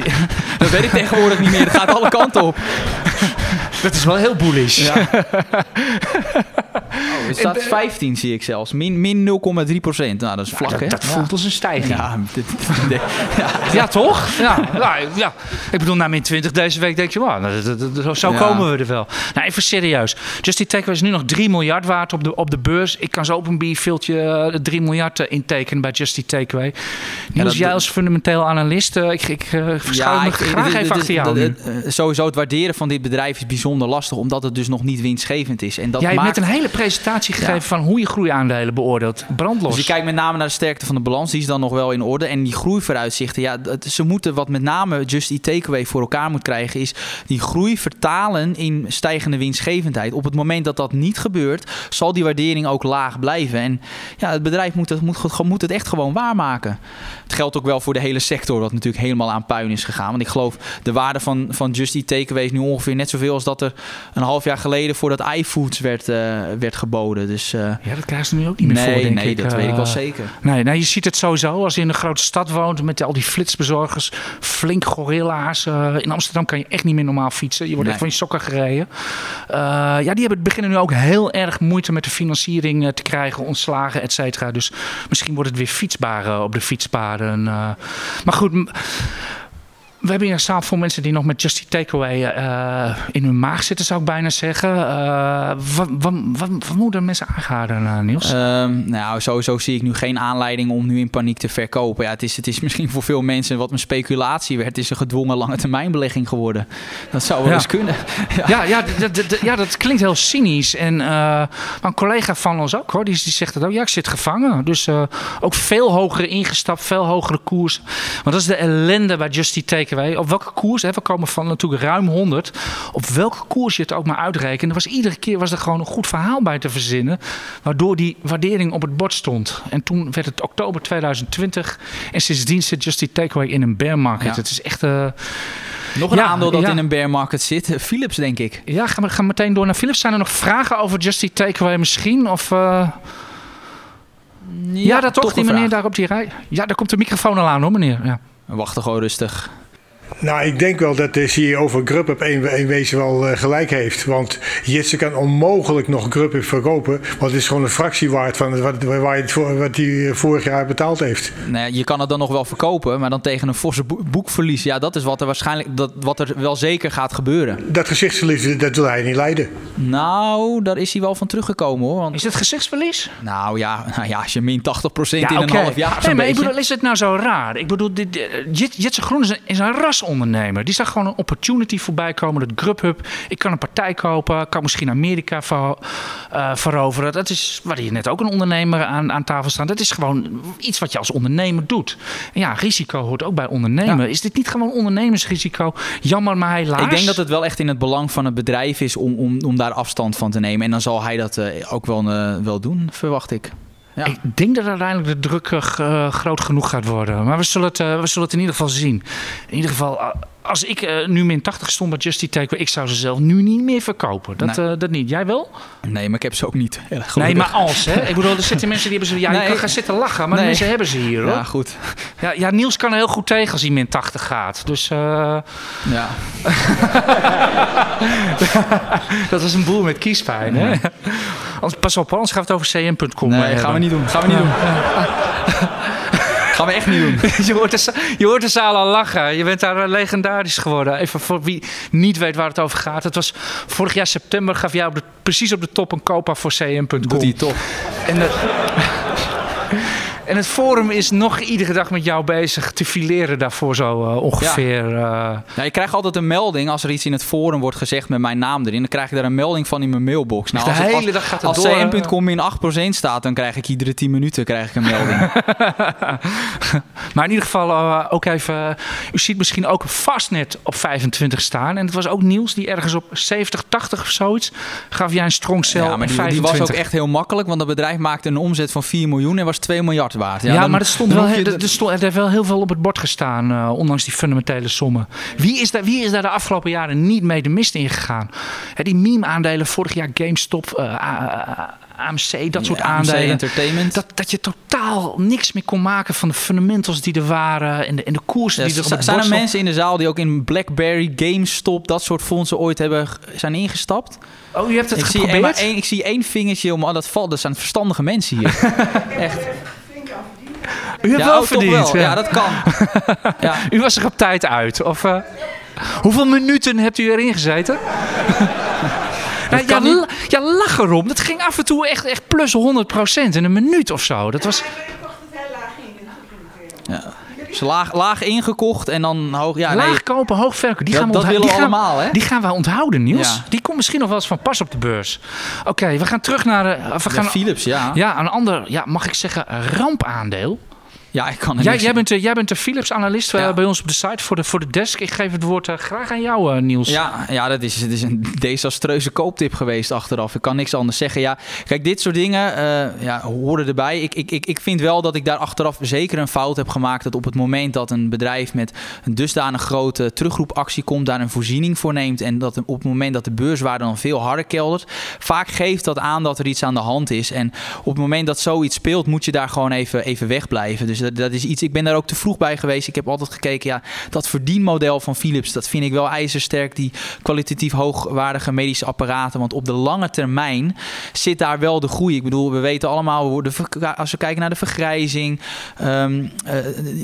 dat weet ik tegenwoordig niet meer. Het gaat alle kanten op. dat is wel heel bullish. Ja. Oh, het staat 15 zie ik zelfs. Min, min 0,3 procent. Nou, dat is vlak dat, hè? dat Ja. voelt als een stijging. Ja, Ja, dit- ja. toch? Ja, ja, ja. Ik bedoel, na min 20 deze week denk je, wow, nou, dat- dat- dat- zo Ja. komen we er wel. Nou, even serieus. Just Eat Takeaway is nu nog 3 miljard waard op de, op de beurs. Ik kan zo op een bierviltje eh, 3 miljard eh, intekenen bij Just Eat Takeaway. Niels, jij als fundamenteel analist, eh, ik, ik eh, verschuil me ik- graag even achter jou eh, Sowieso het waarderen van dit bedrijf is bijzonder lastig, omdat het dus nog niet winstgevend is. En dat Jij maakt... net een hele presentatie gegeven van hoe je groeiaandelen beoordeelt. Brandlos. Dus je kijkt met name naar de sterkte van de balans, die is dan nog wel in orde. En die groeivooruitzichten, ja, ze moeten wat met name Just Eat Takeaway voor elkaar moet krijgen, is die groei vertalen in stijgende winstgevendheid. Op het moment dat dat niet gebeurt, zal die waardering ook laag blijven. En ja, het bedrijf moet het, moet, moet het echt gewoon waarmaken. Het geldt ook wel voor de hele sector, wat natuurlijk helemaal aan puin is gegaan. Want ik geloof, de waarde van, van Just Eat Takeaway is nu ongeveer net zoveel als dat er een half jaar geleden voordat iFoods werd, eh, werd geboden. Dus eh, Ja, dat krijgen ze nu ook niet meer nee, voor, denk nee, ik. dat weet ik wel Eh, zeker. Nee, nee, je ziet het sowieso als je in een grote stad woont met al die flitsbezorgers, flink gorilla's. Eh, in Amsterdam kan je echt niet meer normaal fietsen. Je wordt Nee. echt van je sokken gereden. Ja, die hebben, beginnen nu ook heel erg moeite met de financiering te krijgen, ontslagen, et cetera. Dus misschien wordt het weer fietsbaar op de fietspaden. maar goed. We hebben hier een zaal vol mensen die nog met Just Eat Takeaway eh, in hun maag zitten, zou ik bijna zeggen. Eh, wat, wat, wat, wat moeten mensen aangaan, eh, Niels? Ehm, nou, sowieso zie ik nu geen aanleiding om nu in paniek te verkopen. Ja, het, is, het is misschien voor veel mensen wat een speculatie werd. Het is een gedwongen lange termijn belegging geworden. Dat zou wel Ja. eens kunnen. Ja, ja, dat, dat- dat- ja, dat klinkt heel cynisch. En eh, maar een collega van ons ook hoor, die, die zegt het ook. Ja, ik zit gevangen. Dus eh, ook veel hoger ingestapt, veel hogere koers. Want dat is de ellende bij Just Eat Takeaway, op welke koers, hè, we komen van natuurlijk ruim 100, op welke koers je het ook maar uitrekent, er was iedere keer was er gewoon een goed verhaal bij te verzinnen, waardoor die waardering op het bord stond. En toen werd het oktober 2020 en sindsdien zit Just Eat Takeaway in een bear market. Ja. Het is echt... eh, Nog een Ja, aandeel dat ja. in een bear market zit. Philips, denk ik. ja, gaan we gaan meteen door naar Philips. Zijn er nog vragen over Just Eat Takeaway misschien? Of, eh, ja, dat toch, die meneer daar op die rij. Ja, daar komt de microfoon al aan hoor meneer. Ja. Wacht gewoon rustig. Nou, ik denk wel dat de CEO van Grubhub in, in wezen wel eh, gelijk heeft. Want Jitse kan onmogelijk nog Grubhub verkopen. Want het is gewoon een fractie waard van wat, waar het wat hij vorig jaar betaald heeft. Nou ja, je kan het dan nog wel verkopen, maar dan tegen een forse boe- boekverlies. Ja, dat is wat er waarschijnlijk, dat, wat er wel zeker gaat gebeuren. Dat gezichtsverlies, dat wil hij niet leiden. Nou, daar is hij wel van teruggekomen hoor. Want, Is het gezichtsverlies? nou, ja, nou ja, als je min 80% in een half jaar Nee, maar ik bedoel, is het nou zo raar? Ik bedoel, dit, Jitse Groen is een, is een rasondernemer. Die zag gewoon een opportunity voorbij komen. Dat Grubhub, ik kan een partij kopen, kan misschien Amerika ver, eh, veroveren. Dat is waar hier net ook een ondernemer aan, aan tafel staat. Dat is gewoon iets wat je als ondernemer doet. En ja, risico hoort ook bij ondernemen. Ja. Is dit niet gewoon ondernemersrisico? Jammer, maar helaas. Ik denk dat het wel echt in het belang van het bedrijf is om, om, om daar afstand van te nemen. En dan zal hij dat eh, ook wel, eh, wel doen, verwacht ik. Ja. Ik denk dat uiteindelijk de druk eh, eh, groot genoeg gaat worden. Maar we zullen, het, eh, we zullen het in ieder geval zien. In ieder geval, als ik nu min 80 stond bij Justy Take, ik zou ze zelf nu niet meer verkopen. Dat, Nee. dat niet. Jij wel? Nee, maar ik heb ze ook niet. Ja, Nee, maar als. Hè? Ik bedoel, er zitten mensen die hebben ze. Ja, je Nee. kan gaan zitten lachen, maar Nee. mensen hebben ze hier hoor. Ja, Ja. goed. Ja, Niels kan er heel goed tegen als hij min 80 gaat. Dus Ja. dat is een boel met kiespijn. Hè? Pas op, anders gaat het over cm.com. Nee, gaan we niet doen. Gaan we niet doen. gaan we echt niet doen. je, hoort de, je hoort de zaal al lachen. Je bent daar eh, legendarisch geworden. Even voor wie niet weet waar het over gaat. Het was vorig jaar september gaf jij op de, precies op de top een kopa voor cm.com. Doet hij toch. En, het- en het forum is nog iedere dag met jou bezig te fileren daarvoor zo eh, ongeveer. Ja, ik krijg altijd een melding als er iets in het forum wordt gezegd met mijn naam erin. Dan krijg ik daar een melding van in mijn mailbox. Nou, De als hele als, dag gaat het als door, cm.com in 8% staat, dan krijg ik iedere 10 minuten krijg ik een melding. Maar in ieder geval eh, ook even. u ziet misschien ook Fastnet op 25 staan. En het was ook Niels die ergens op 70, 80 of zoiets. gaf jij een strong cell. ja, maar die, die was 25. ook echt heel makkelijk, want dat bedrijf maakte een omzet van 4 miljoen en was 2 miljard waard. Ja, dan- maar er, stond wel, je er, stond, er heeft wel heel veel op het bord gestaan, eh, ondanks die fundamentele sommen. Wie is, daar, wie is daar de afgelopen jaren niet mee de mist in gegaan? Hè, die meme-aandelen, vorig jaar GameStop, eh, AMC, dat soort Ja, AMC aandelen. Entertainment. Dat, dat je totaal niks meer kon maken van de fundamentals die er waren en de, en de koersen Ja, die er op het zijn er mensen in de zaal die ook in BlackBerry, GameStop, dat soort fondsen ooit hebben, zijn ingestapt? Oh, je hebt het Ik zie, geprobeerd? één, ik zie één vingertje om, oh, dat valt. Dat zijn verstandige mensen hier. Echt. U hebt Ja, wel oh, verdiend. wel. Ja, dat kan. Ja. U was er op tijd uit. Of, eh, hoeveel minuten hebt u erin gezeten? Nou, ja, niet. ja, lach erom. Dat ging af en toe echt, echt plus 100% in een minuut of zo. Dat was, Ze laag, laag ingekocht en dan hoog. Ja, laag nee. kopen, hoog verkopen. Die Dat- gaan we dat onthouden. willen we die gaan, allemaal, hè? Die gaan wij onthouden, Niels. Ja. Die komt misschien nog wel eens van pas op de beurs. Oké, we gaan terug naar de... We Ja, gaan, Philips, ja. ja, een ander, ja, mag ik zeggen, rampaandeel. Ja, ik kan er Jij, bent, de- jij bent de Philips-analyst eh, Ja. bij ons op de site voor de, voor de desk. Ik geef het woord eh, graag aan jou, eh, Niels. Ja, ja dat is, het is een desastreuze kooptip geweest achteraf. Ik kan niks anders zeggen. Ja, kijk, dit soort dingen ja, horen erbij. Ik, ik, ik, ik vind wel dat ik daar achteraf zeker een fout heb gemaakt. Dat op het moment dat een bedrijf met een dusdanig grote terugroepactie komt, daar een voorziening voor neemt. En dat op het moment dat de beurswaarde dan veel harder keldert, vaak geeft dat aan dat er iets aan de hand is. En op het moment dat zoiets speelt, moet je daar gewoon even, even wegblijven. Dus dat, is iets. Ik ben daar ook te vroeg bij geweest. Ik heb altijd gekeken, ja, dat verdienmodel van Philips, dat vind ik wel ijzersterk. Die kwalitatief hoogwaardige medische apparaten. Want op de lange termijn zit daar wel de groei. Ik bedoel, we weten allemaal, als we kijken naar de vergrijzing. ehm, eh,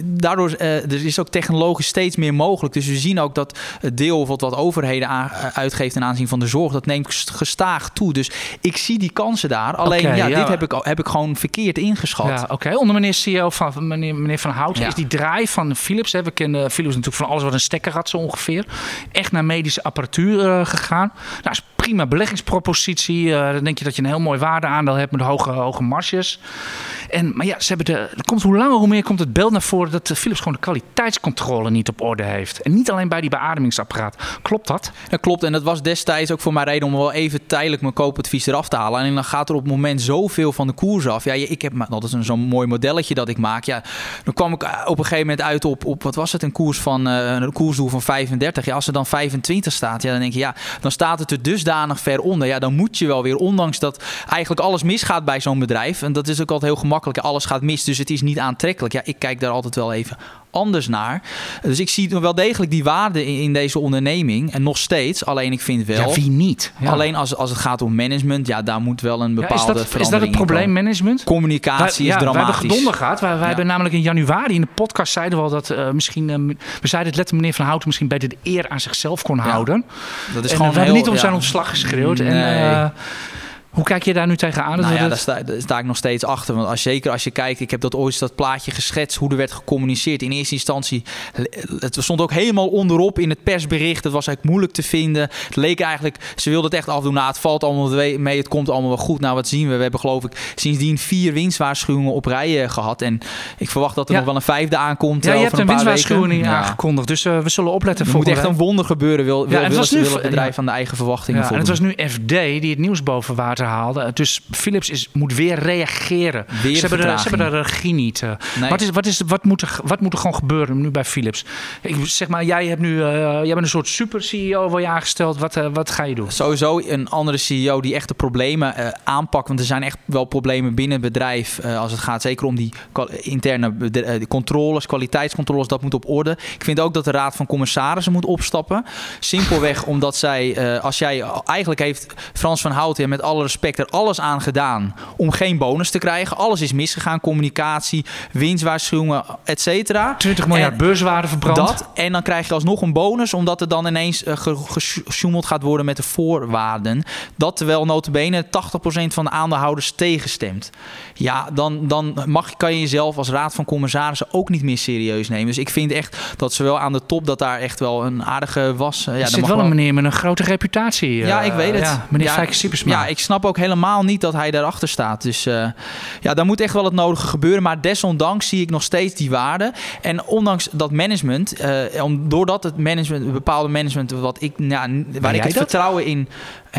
daardoor eh, er is ook technologisch steeds meer mogelijk. Dus we zien ook dat het deel wat, wat overheden uitgeeft ten aanzien van de zorg, dat neemt gestaag toe. Dus ik zie die kansen daar. Alleen, ja, ja. dit heb ik, heb ik gewoon verkeerd ingeschat. Ja, oké. Onder meneer CEO van van meneer, meneer Van Houten Ja. is die draai van Philips. Hè. We kennen Philips natuurlijk van alles wat een stekker had zo ongeveer. Echt naar medische apparatuur eh, gegaan. Nou, is prima beleggingspropositie. Eh, dan denk je dat je een heel mooi waardeaandeel hebt met hoge, hoge marges. En, maar ja, ze hebben de, er komt, hoe langer hoe meer komt het beeld naar voren dat eh, Philips gewoon de kwaliteitscontrole niet op orde heeft. En niet alleen bij die beademingsapparaat. Klopt dat? Dat klopt. En dat was destijds ook voor mij reden om wel even tijdelijk mijn koopadvies eraf te halen. En dan gaat er op het moment zoveel van de koers af. Ja, ik heb dat is zo'n mooi modelletje dat ik maak. Ja, dan kwam ik op een gegeven moment uit op, op wat was het, een koers van uh, een koersdoel van 35. Ja, als er dan 25 staat, ja, dan denk je ja, dan staat het er dusdanig ver onder. Ja, dan moet je wel weer, ondanks dat eigenlijk alles misgaat bij zo'n bedrijf. En dat is ook altijd heel gemakkelijk. Alles gaat mis, dus het is niet aantrekkelijk. Ja, ik kijk daar altijd wel even anders naar. Dus ik zie wel degelijk die waarde in, in, deze onderneming. En nog steeds. Alleen ik vind wel... Ja, wie niet? Alleen als, als het gaat om management, ja, daar moet wel een bepaalde ja, is dat, verandering Is dat het probleem, management? Communicatie is dramatisch. We hebben gedonder gehad. Wij, wij hebben namelijk in januari in de podcast zeiden we al dat uh, misschien... Uh, we zeiden het letterlijk meneer Van Houten misschien beter de eer aan zichzelf kon houden. Dat is en, gewoon uh, we hebben niet om zijn ontslag geschreeuwd. Nee. En, hoe kijk je daar nu tegenaan? Nou ja, het... daar, sta, daar, sta, ik nog steeds achter. Want als, zeker als je kijkt, ik heb dat ooit dat plaatje geschetst, hoe er werd gecommuniceerd. In eerste instantie, het stond ook helemaal onderop in het persbericht. Het was eigenlijk moeilijk te vinden. Het leek eigenlijk, ze wilden het echt afdoen. Nou, het valt allemaal mee, het komt allemaal wel goed. Nou, wat zien we? We hebben geloof ik sindsdien vier winstwaarschuwingen op rij gehad. En ik verwacht dat er ja. nog wel een vijfde aankomt. Ja, je over hebt een, een winstwaarschuwing ja. aangekondigd. Dus uh, we zullen opletten. Er moet echt een wonder gebeuren. Wil, wil, ja, wil, nu, wil het bedrijf aan de eigen verwachtingen ja, En het was nu FD die het nieuws boven water Dus Philips is, moet weer reageren. Weer ze, hebben de, ze hebben de regie niet. Nee. Wat, is, wat, is, wat, moet er, wat moet er gewoon gebeuren nu bij Philips? Ik zeg maar, jij, hebt nu, uh, jij bent een soort super CEO waar je aangesteld. Wat, uh, wat ga je doen? Sowieso een andere CEO die echt de problemen aanpakt. Want er zijn echt wel problemen binnen het bedrijf. als het gaat zeker om die interne de, controles, kwaliteitscontroles. Dat moet op orde. Ik vind ook dat de Raad van Commissarissen moet opstappen. Simpelweg omdat zij, als jij eigenlijk heeft Frans van Houten met alle er alles aan gedaan om geen bonus te krijgen. Alles is misgegaan. Communicatie, winstwaarschuwingen, et cetera. 20 miljard beurswaarde verbrand. Dat, en dan krijg je alsnog een bonus, omdat er dan ineens uh, gesjoemeld gaat worden met de voorwaarden. Dat terwijl notabene 80% van de aandeelhouders tegenstemt. Ja, dan, dan mag, kan je jezelf als raad van commissarissen ook niet meer serieus nemen. Dus ik vind echt dat zowel aan de top dat daar echt wel een aardige was. Uh, ja, er zit wel een meneer met een grote reputatie. Uh, ja, ik weet het. Ja, meneer ja, Fijke. Ja, ik snap ook helemaal niet dat hij daarachter staat. Dus uh, ja, daar moet echt wel het nodige gebeuren. Maar desondanks zie ik nog steeds die waarde. En ondanks dat management, uh, doordat het management, bepaalde management, wat ik, ja, waar ik het dat? vertrouwen in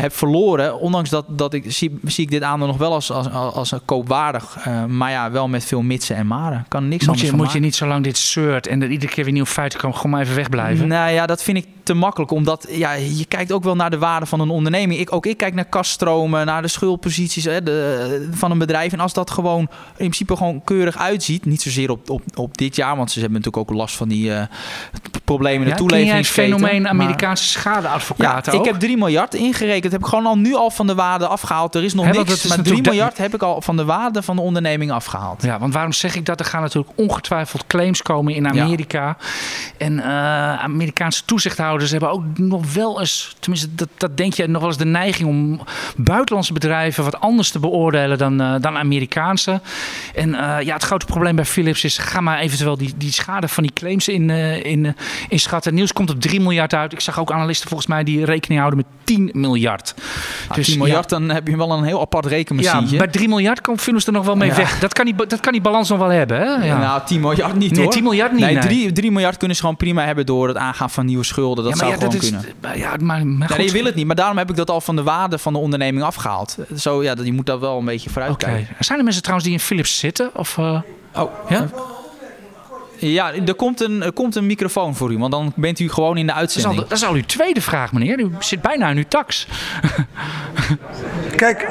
heb verloren, ondanks dat, dat ik zie, zie ik dit aandeel nog wel als, als, als een koopwaardig. Uh, maar ja, wel met veel mitsen en maren. Kan niks moet anders je, van Moet maken. je niet zo lang dit soort en er iedere keer weer nieuwe feiten komen, gewoon maar even wegblijven? Nou ja, dat vind ik te makkelijk. Omdat ja, je kijkt ook wel naar de waarde van een onderneming. Ik, ook ik kijk naar kaststromen, naar de schuldposities hè, de, van een bedrijf. En als dat gewoon in principe gewoon keurig uitziet. Niet zozeer op, op, op dit jaar, want ze hebben natuurlijk ook last van die uh, problemen in de ja, toeleveringsketen. het fenomeen Amerikaanse schadeadvocaten ja? Ik heb 3 miljard ingerekend. Dat heb ik gewoon al nu al van de waarde afgehaald. Er is nog niks, is maar 3 natuurlijk miljard heb ik al van de waarde van de onderneming afgehaald. Ja, want waarom zeg ik dat? Er gaan natuurlijk ongetwijfeld claims komen in Amerika. En uh, Amerikaanse toezichthouders hebben ook nog wel eens, tenminste dat, dat denk je, nog wel eens de neiging om buitenlandse bedrijven wat anders te beoordelen dan, uh, dan Amerikaanse. En uh, ja, het grote probleem bij Philips is, ga maar eventueel die, die schade van die claims in, in, in schatten. Nieuws komt op 3 miljard uit. Ik zag ook analisten volgens mij die rekening houden met 10 miljard. Nou, dus 10 miljard, ja, dan heb je wel een heel apart rekenmachientje. Ja, bij 3 miljard komt Philips er nog wel mee ja. weg. Dat kan, die, dat kan die balans nog wel hebben. Hè? Ja. Nou, 10 miljard niet nee, hoor. 10 miljard niet. Nee, 3, 3 miljard kunnen ze gewoon prima hebben door het aangaan van nieuwe schulden. Dat ja, zou ja, gewoon dat kunnen. Is, ja, maar, maar nee, je wil het niet. Maar daarom heb ik dat al van de waarde van de onderneming afgehaald. Zo, ja, je moet daar wel een beetje vooruit okay. kijken. Zijn er mensen trouwens die in Philips zitten? Of, uh... Oh, ja? Ja, er komt, een, er komt een microfoon voor u, want dan bent u gewoon in de uitzending. Dat is al, dat is al uw tweede vraag, meneer. U zit bijna in uw tax. Kijk,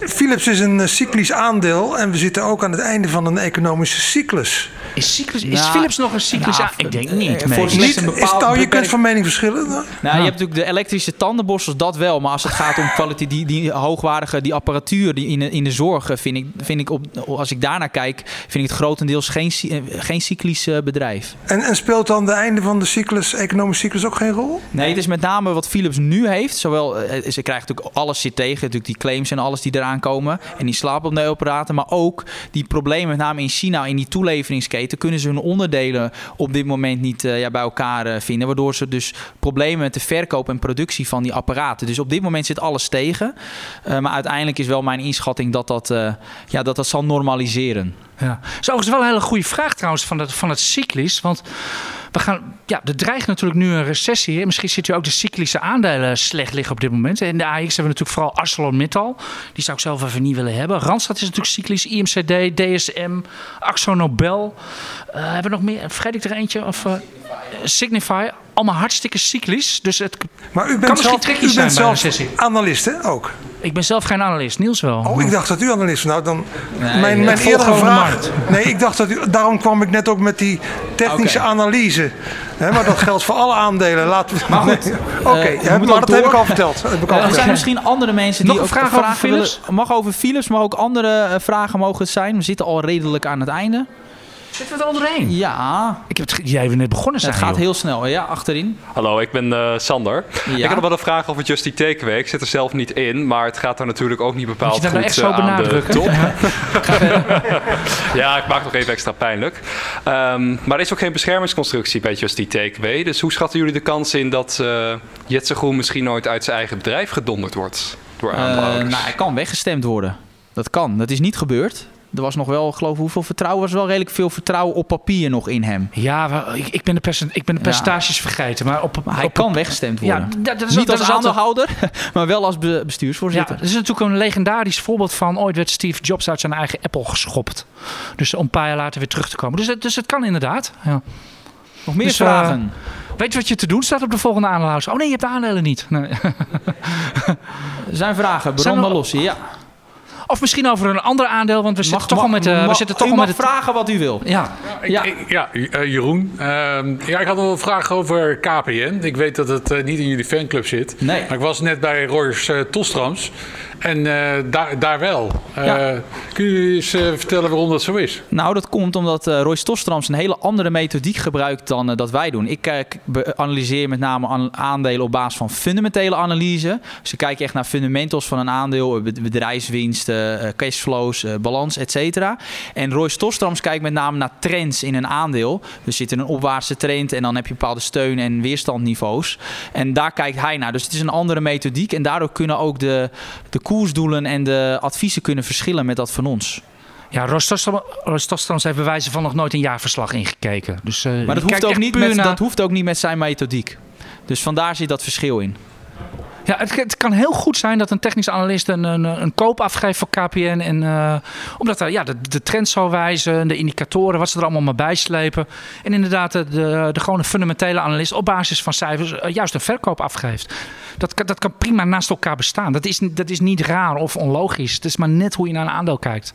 Philips is een cyclisch aandeel en we zitten ook aan het einde van een economische cyclus. Is, cyclus, is nou, Philips nog een cyclus nou, Ik denk niet. Voor niet een is, nou, je kunt van mening verschillen. Nou, nou je hebt natuurlijk de elektrische tandenborstels, dat wel. Maar als het gaat om kwaliteit, die, die hoogwaardige die apparatuur die in, de, in de zorg, vind ik, vind ik op, als ik daarnaar kijk, vind ik het grotendeels geen, geen cyclisch bedrijf. En, en speelt dan de einde van de cyclus, economische cyclus, ook geen rol? Nee, het is met name wat Philips nu heeft. Zowel, ze krijgt natuurlijk alles zit tegen, natuurlijk die claims en alles die eraan komen. En die slaapopneeapparaten. Maar ook die problemen, met name in China, in die toeleveringsketen, kunnen ze hun onderdelen op dit moment niet uh, ja, bij elkaar uh, vinden. Waardoor ze dus problemen met de verkoop en productie van die apparaten. Dus op dit moment zit alles tegen. Uh, maar uiteindelijk is wel mijn inschatting dat dat, ja, dat, dat zal normaliseren. Ja. Dat is wel een hele goede vraag trouwens van het, van het cyclisch. Want we gaan, ja, er dreigt natuurlijk nu een recessie. Misschien zit u ook de cyclische aandelen slecht liggen op dit moment. In de AX hebben we natuurlijk vooral ArcelorMittal. Die zou ik zelf even niet willen hebben. Randstad is natuurlijk cyclisch. IMCD, DSM, Axo Nobel. Uh, hebben we nog meer? Vergeet ik er eentje? Of, uh, Signify. Allemaal hartstikke cyclisch. Dus het maar u bent kan misschien zelf, tricky u bent zelf analist, hè? Ook. Ik ben zelf geen analist. Niels wel. Oh, ik dacht dat u analist was. Nou, dan. Nee, mijn mijn eerdere vraag. Nee, ik dacht dat u. Daarom kwam ik net ook met die technische Oké. analyse. Hè, maar dat geldt voor alle aandelen. Laten we. Maar goed, Nee. Oké, eh, moeten maar dat heb ik al verteld. Heb ik al Eh, er zijn misschien andere mensen Nog die een ook vraag over vragen Philips? willen- Mag over Philips, maar ook andere eh, vragen mogen het zijn. We zitten al redelijk aan het einde. Zitten we er al doorheen? Ja, Ik heb het jij even net begonnen zijn. het gaat joh. heel snel. Ja, achterin. Hallo, ik ben eh, Sander. Ja. Ik had nog wel een vraag over Justy Takeaway. Ik zit er zelf niet in, maar het gaat er natuurlijk ook niet Moet bepaald je dat goed nou echt zo eh, aan de benadrukken? top. Ja. Ja, ik maak het nog even extra pijnlijk. Ehm, maar er is ook geen beschermingsconstructie bij Justy Takeaway. Dus hoe schatten jullie de kans in dat eh Jetse Groen misschien nooit uit zijn eigen bedrijf gedonderd wordt door Eh, aandeelhouders? nou, hij kan weggestemd worden. Dat kan. Dat is niet gebeurd. Er was nog wel, geloof ik, hoeveel vertrouwen? Er was wel redelijk veel vertrouwen op papier nog in hem. Ja, ik, ik, ben de percent, ik ben de Ja. percentages vergeten. Maar op, hij op, kan weggestemd Ja, worden. dat, dat is, niet dat als aandeelhouder, maar wel als be- Ja, bestuursvoorzitter. dat is natuurlijk een legendarisch voorbeeld van ooit werd Steve Jobs uit zijn eigen Apple geschopt. Dus om een paar jaar later weer terug te komen. Dus, het- dus het kan inderdaad. Ja. Nog meer Dus, eh, vragen? Weet je wat je te doen staat op de volgende aandeelhouders? Oh nee, je hebt de aandelen niet. Nee. Zijn vragen. er- los. Ja. Of misschien over een ander aandeel, want we zitten Mag- toch al met, eh, we mag- zitten toch u al mag met het... vragen wat u wil. Ja, Ja. Ik- ja, eh, Jeroen. Ehm, ja, ik had nog een vraag over KPN. Ik weet dat het eh, niet in jullie fanclub zit. Nee. Maar ik was net bij Royce uh, Tostrams. En eh, daar, daar wel. Eh, Ja. Kun je eens eh, vertellen waarom dat zo is? Nou, dat komt omdat eh Royce Tostrams een hele andere methodiek gebruikt dan dat wij doen. Ik analyseer met name aan- aandelen op basis van fundamentele analyse. Dus ik kijk echt naar fundamentals van een aandeel, bed- bedrijfswinsten, cashflows, balans, et cetera. En Royce Tostrams kijkt met name naar trends in een aandeel. Dus zit in een opwaartse trend en dan heb je bepaalde steun- en weerstandniveaus. En daar kijkt hij naar. Dus het is een andere methodiek en daardoor kunnen ook de, de koersdoelen en de adviezen kunnen verschillen met dat van ons. ja Rostostrams heeft bij wijze van nog nooit een jaarverslag ingekeken. Dus, eh, Maar dat hoeft, ook niet met, naar- dat hoeft ook niet met zijn methodiek. Dus vandaar zit dat verschil in. Ja, het, het kan heel goed zijn dat een technisch analist een, een, een koop afgeeft voor KPN. En, eh, omdat hij ja, de, de trend zal wijzen, de indicatoren, wat ze er allemaal maar bijslepen. En inderdaad de, de, gewone fundamentele analist op basis van cijfers eh, juist een verkoop afgeeft. Dat, kan- dat kan prima naast elkaar bestaan. Dat is, dat is niet raar of onlogisch. Het is maar net hoe je naar een aandeel kijkt.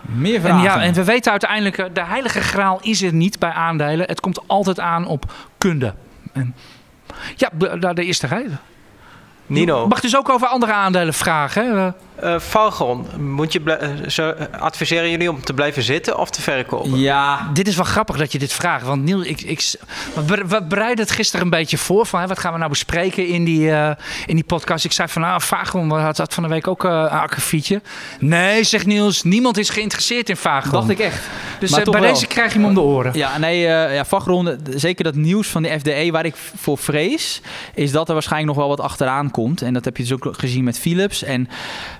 Meer En, vragen? ja, en we weten uiteindelijk, eh, de heilige graal is er niet bij aandelen. Het komt altijd aan op kunde. En, ja, de- de eerste reden. Nino, Mag dus ook over andere aandelen vragen. Eh Valgon, moet je eh, eh, adviseren jullie om te blijven zitten of te verkopen? Ja, Dit is wel grappig dat je dit vraagt. Want Niel, ik, ik, we ber- we bereiden het gisteren een beetje voor. Van, hè, wat gaan we nou bespreken in die, eh, in die podcast? Ik zei van, nou, Vagon had, had van de week ook eh, een akkefietje. Nee, zegt Niels, niemand is geïnteresseerd in Vagon. dacht ik echt. Dus bij wel. deze krijg je hem om de oren. Ja, nee, eh ja, vakronde, zeker dat nieuws van de FDE waar ik voor vrees, is dat er waarschijnlijk nog wel wat achteraan komt. En dat heb je dus ook gezien met Philips. En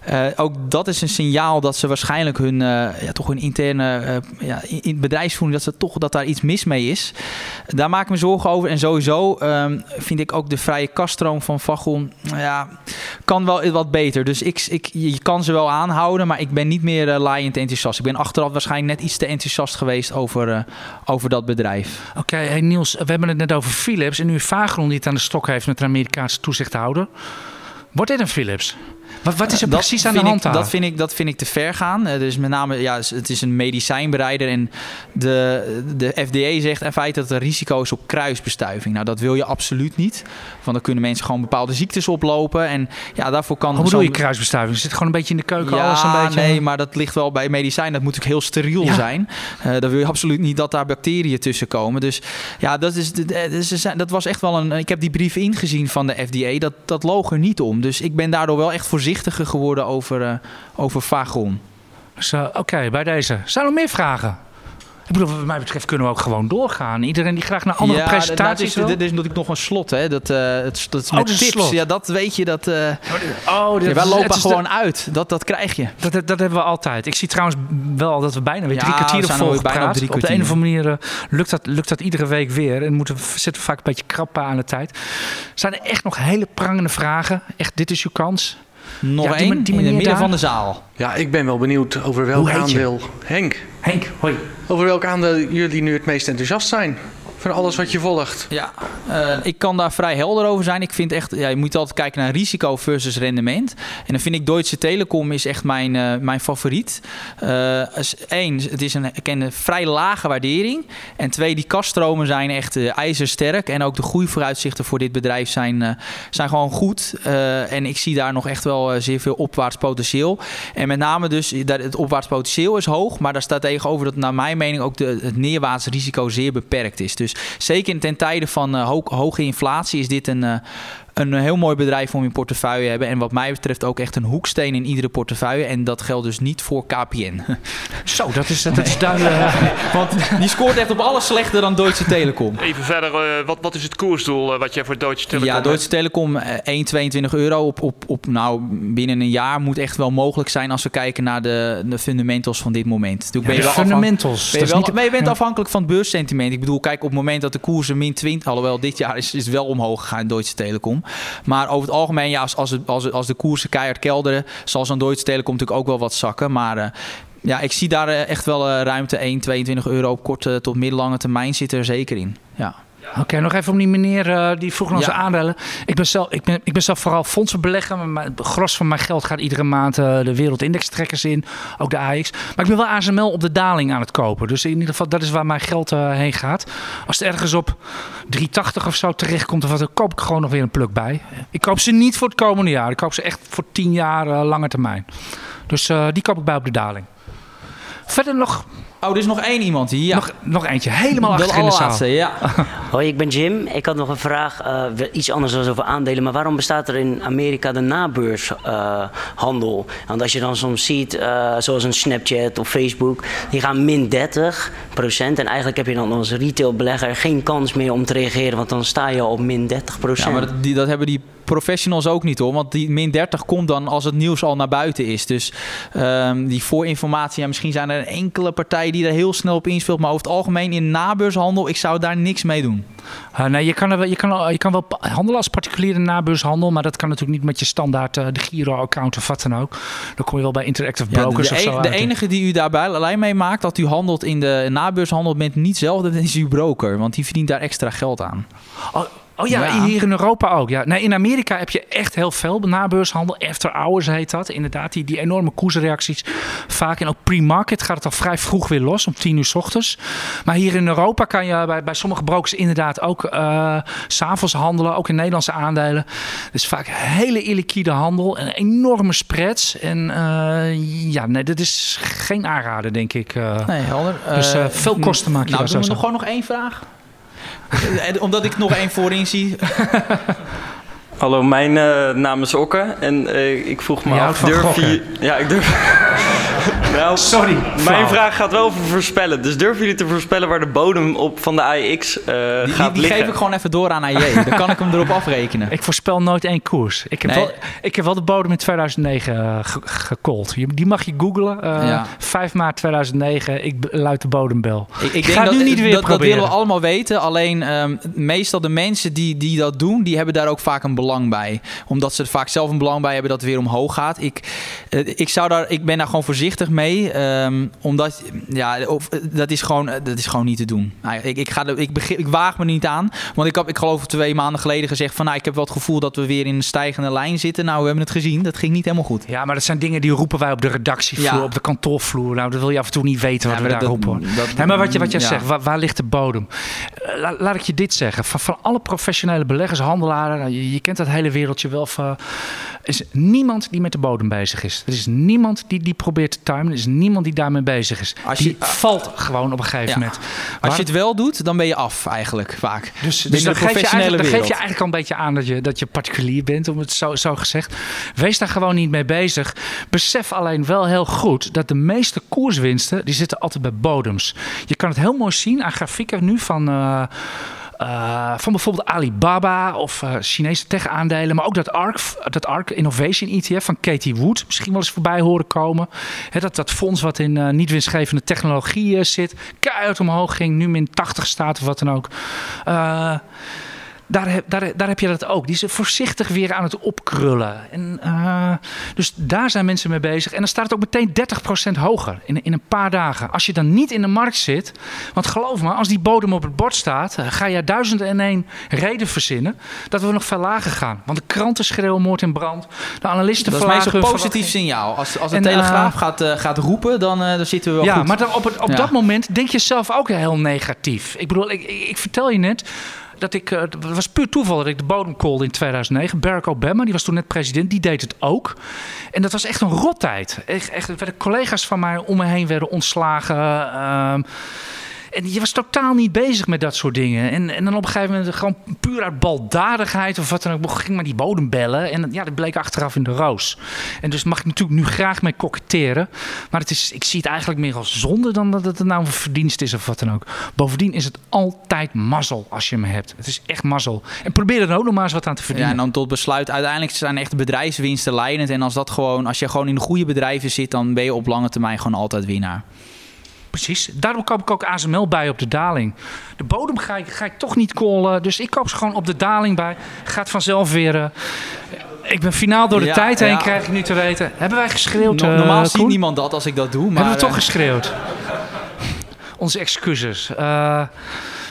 eh, ook dat is een signaal dat ze waarschijnlijk hun, eh, ja, toch hun interne eh, ja, in, in bedrijfsvoering, dat, ze toch, dat daar iets mis mee is. Daar maak ik me zorgen over. En sowieso ehm, vind ik ook de vrije kaststroom van Vagon, nou ja, kan wel wat beter. Dus ik, ik, je kan ze wel aanhouden, maar ik ben niet meer laaiend enthousiast. Ik ben achteraf waarschijnlijk net iets te enthousiast geweest over, over dat bedrijf. Oké, hey Niels, we hebben het net over Philips. En nu Vagon die het aan de stok heeft met de Amerikaanse toezichthouder. Wordt dit een Philips? Wat, wat is er Dat precies aan de hand ik, dat, vind ik, dat vind ik te ver gaan. Eh, dus met name, ja, het is een medicijnbereider. En de, de FDA zegt in feite dat er risico is op kruisbestuiving. Nou, dat wil je absoluut niet. Want dan kunnen mensen gewoon bepaalde ziektes oplopen. En ja, daarvoor kan... Hoe bedoel je kruisbestuiving? Zit gewoon een beetje in de keuken, ja, alles een beetje... nee, maar dat ligt wel bij medicijn. Dat moet ook heel steriel Ja. zijn. Eh dan wil je absoluut niet dat daar bacteriën tussen komen. Dus ja, dat, is, zijn- dat was echt wel een... Ik heb die brief ingezien van de FDA. Dat, dat loog er niet om. Dus ik ben daardoor wel echt voorzichtiger geworden over, eh over Vagon. Oké, bij deze. Zijn er nog meer vragen? Ik bedoel, wat mij betreft kunnen we ook gewoon doorgaan. Iedereen die graag naar andere ja, presentaties dat is, wil. dit is natuurlijk nog een slot, hè? Dat, eh, het, dat is Oh, met dat is een tips. slot. Ja, dat weet je. Dat, eh, Oh, dit- ja, wij lopen is de- gewoon uit. Dat, dat krijg je. Dat, dat, dat hebben we altijd. Ik zie trouwens wel dat we bijna weer Ja, drie we kwartier zijn vol bijna op drie Op de een of andere manier lukt, dat, lukt dat iedere week weer. En moeten we, zitten we vaak een beetje krap aan de tijd. Zijn er echt nog hele prangende vragen? Echt, dit is uw kans. Nog Ja, die één in het midden daar. van de zaal. Ja, ik ben wel benieuwd over welk je? aandeel... Henk. Henk, hoi. Over welk aandeel jullie nu het meest enthousiast zijn. Van alles wat je volgt. Ja, eh, ik kan daar vrij helder over zijn. Ik vind echt, ja, je moet altijd kijken naar risico versus rendement. En dan vind ik Deutsche Telekom is echt mijn, eh, mijn favoriet. Eén, het is een, een vrij lage waardering. En twee, die kaststromen zijn echt eh, ijzersterk. En ook de groeivooruitzichten voor dit bedrijf zijn, eh, zijn gewoon goed. Eh, en ik zie daar nog echt wel eh, zeer veel opwaarts potentieel. En met name dus, het opwaarts potentieel is hoog. Maar daar staat tegenover dat naar mijn mening ook de, het neerwaarts risico zeer beperkt is. Dus zeker ten tijde van eh, ho- hoge inflatie is dit een, eh, een heel mooi bedrijf om in portefeuille te hebben. En wat mij betreft ook echt een hoeksteen in iedere portefeuille. En dat geldt dus niet voor KPN. Zo, dat is, dat is duidelijk. Want die scoort echt op alles slechter dan Deutsche Telekom. Even verder, eh, wat, wat is het koersdoel eh, wat jij voor Deutsche Telekom Ja? Deutsche Telekom eh, 1,22 euro op, op, op nou, binnen een jaar moet echt wel mogelijk zijn als we kijken naar de, de fundamentals van dit moment. Natuurlijk ben je wel fundamentals, Ben je, dat is wel, niet- maar je bent ja. afhankelijk van het beurssentiment. Ik bedoel, kijk op het moment dat de koersen min 20, alhoewel dit jaar is, is wel omhoog gegaan in Deutsche Telekom. Maar over het algemeen, ja, als, als, als de koersen keihard kelderen, zal zo'n Deutsche Telekom natuurlijk ook wel wat zakken. Maar eh, ja, ik zie daar eh, echt wel eh, ruimte 1, 22 euro op korte tot middellange termijn zit er zeker in. Ja. Oké, nog even om die meneer eh, die vroeg naar Ja. Ik ben, zelf, ik, ben, ik ben zelf vooral fondsenbelegger. maar Het gros van mijn geld gaat iedere maand eh, de wereldindextrekkers in. Ook de AX. Maar ik ben wel ASML op de daling aan het kopen. Dus in ieder geval, dat is waar mijn geld eh, heen gaat. Als het ergens op 380 of zo terechtkomt, of wat, dan koop ik gewoon nog weer een pluk bij. Ik koop ze niet voor het komende jaar. Ik koop ze echt voor 10 jaar lange termijn. Dus die koop ik bij op de daling. Verder nog... Oh, er is nog één iemand hier. Ja. Nog, nog eentje, helemaal achter in de zaal. ja. Hoi, ik ben Jim. Ik had nog een vraag, eh, iets anders dan over aandelen. Maar waarom bestaat er in Amerika de nabeurshandel? Want als je dan soms ziet, eh, zoals een Snapchat of Facebook, die gaan min 30 procent. En eigenlijk heb je dan als retailbelegger geen kans meer om te reageren, want dan sta je al op min 30 Ja, procent. maar dat, die, dat hebben die professionals ook niet hoor. Want die min 30 komt dan als het nieuws al naar buiten is. Dus ehm, die voorinformatie, ja, misschien zijn er enkele partijen die er heel snel op inspeelt. Maar over het algemeen in nabeurshandel, ik zou daar niks mee doen. Uh, nee, je kan, er wel, je, kan, je kan wel handelen als particuliere nabeurshandel, maar dat kan natuurlijk niet met je standaard uh, de Giro-account of wat dan ook. Dan kom je wel bij Interactive Ja, Brokers de, of de, zo de uit. enige die u daarbij alleen mee maakt dat u handelt in de nabeurshandel bent niet zelf, dat is uw broker. Want die verdient daar extra geld aan. Oh, oh ja, hier in Europa ook. Ja. Nee, in Amerika heb je echt heel veel nabeurshandel. After hours heet dat. Inderdaad, die, die enorme koersreacties. Vaak en ook pre-market gaat het al vrij vroeg weer los, om tien uur s ochtends. Maar hier in Europa kan je bij, bij sommige brokers inderdaad ook eh, s s'avonds handelen. Ook in Nederlandse aandelen. Dus vaak hele illiquide handel en enorme spreads. En eh, ja, nee, dat is geen aanrader, denk ik. eh. Nee, helder. Dus veel kosten maak je nou, doen we nog gewoon nog één vraag? Eh, Omdat ik nog één voorin zie. Hallo, mijn eh, naam is Okke en eh, ik vroeg me Je af, durf gokken. je... Ja, ik durf... nou, Sorry, Mijn vraag gaat wel over voorspellen. Dus durven jullie te voorspellen waar de bodem op van de AEX eh, Die, gaat die liggen? geef ik gewoon even door aan AJ. Dan kan ik hem erop afrekenen. Ik voorspel nooit één koers. Ik heb, Nee. wel, ik heb wel de bodem in 2009 eh, ge- gecallt. Je- Die mag je googlen. Eh, Ja. 5 maart 2009. Ik luid de bodembel. Ik, ik ga dat, nu niet weer dat, dat proberen. willen we allemaal weten. Alleen ehm, meestal de mensen die, die dat doen, die hebben daar ook vaak een belang bij. Omdat ze er vaak zelf een belang bij hebben dat het weer omhoog gaat. Ik, eh, ik, zou daar, ik ben daar gewoon voorzichtig mee. Ehm, omdat, ja, of, eh, dat, is gewoon, eh, dat is gewoon niet te doen. Nou, ik, ik, ga ik, begin, ik waag me niet aan. Want ik heb, ik geloof twee maanden geleden gezegd van... Nou, ik heb wel het gevoel dat we weer in een stijgende lijn zitten. Nou, we hebben het gezien. Dat ging niet helemaal goed. Ja, maar dat zijn dingen die roepen wij op de redactievloer, Ja. op de kantoorvloer. Nou, dat wil je af en toe niet weten wat Ja, we daar dat- roepen. dat- nee, maar wat je, wat je ja. zegt, waar, waar ligt de bodem? Eh, la- laat ik je dit zeggen. Van, van alle professionele beleggers, handelaren, nou, je, je kent dat hele wereldje wel. Van, is niemand die met de bodem bezig is. Er is niemand die, die probeert te timen. Er is niemand die daarmee bezig is. Als die je- valt gewoon op een gegeven Ja. moment. Als je het wel doet, dan ben je af eigenlijk vaak. dus, dus dan, geef je, dan je eigenlijk al een beetje aan dat je, dat je particulier bent, om het zo, zo gezegd. Wees daar gewoon niet mee bezig. Besef alleen wel heel goed dat de meeste koerswinsten, die zitten altijd bij bodems. Je kan het heel mooi zien aan grafieken nu van... eh, eh, van bijvoorbeeld Alibaba of eh, Chinese tech-aandelen. Maar ook dat ARK, dat ARK Innovation ETF van Katie Wood. Misschien wel eens voorbij horen komen. Dat, dat fonds wat in eh, niet winstgevende technologie eh, zit. Keihard omhoog ging. Nu min 80 staat of wat dan ook. Daar heb, daar, daar heb je dat ook. Die is voorzichtig weer aan het opkrullen. En, eh, dus daar zijn mensen mee bezig. En dan staat het ook meteen 30% hoger in, in een paar dagen. Als je dan niet in de markt zit. Want geloof me, als die bodem op het bord staat. eh, ga je duizend en één reden verzinnen. dat we nog veel lager gaan. Want de kranten schreeuwen moord in brand. De analisten Dat is verlagen meestal een hun positief signaal. Als, als de En, Telegraaf eh, gaat, gaat roepen, dan, dan zitten we wel ja, goed. maar dan op, het, op Ja. dat moment denk je zelf ook heel negatief. Ik bedoel, ik, ik, ik vertel je net dat ik... eh, Het was puur toeval dat ik de bodem callde in 2009. Barack Obama, die was toen net president, die deed het ook. En dat was echt een rottijd. Echt, echt, collega's van mij om me heen werden ontslagen. ehm, en je was totaal niet bezig met dat soort dingen. En, en dan op een gegeven moment gewoon puur uit baldadigheid of wat dan ook, ging maar die bodem bellen. En ja, dat bleek achteraf in de roos. En dus mag ik natuurlijk nu graag mee koketteren. Maar het is, ik zie het eigenlijk meer als zonde dan dat het nou een verdienst is of wat dan ook. Bovendien is het altijd mazzel als je hem hebt. Het is echt mazzel. En probeer er ook nog maar eens wat aan te Ja, verdienen. en dan tot besluit. Uiteindelijk zijn echt bedrijfswinsten leidend. En als, dat gewoon, als je gewoon in de goede bedrijven zit, dan ben je op lange termijn gewoon altijd winnaar. Precies. Daarom koop ik ook ASML bij op de daling. De bodem ga ik, ga ik toch niet callen. Dus ik koop ze gewoon op de daling bij. Gaat vanzelf weer. eh, ik ben finaal door de Ja, tijd heen, ja. krijg ik nu te weten. Hebben wij geschreeuwd? No- eh, normaal ziet niemand dat als ik dat doe. Maar, Hebben we toch eh, geschreeuwd? Onze excuses. Eh,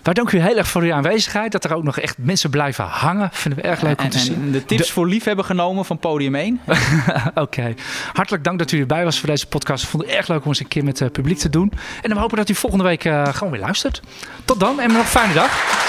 wij danken u heel erg voor uw aanwezigheid. Dat er ook nog echt mensen blijven hangen. Vinden we erg leuk om en, te zien. en de tips voor lief hebben genomen van podium 1. Oké. Hartelijk dank dat u erbij was voor deze podcast. Ik vond het erg leuk om eens een keer met het publiek te doen. En we hopen dat u volgende week eh, gewoon weer luistert. Tot dan en nog een fijne dag.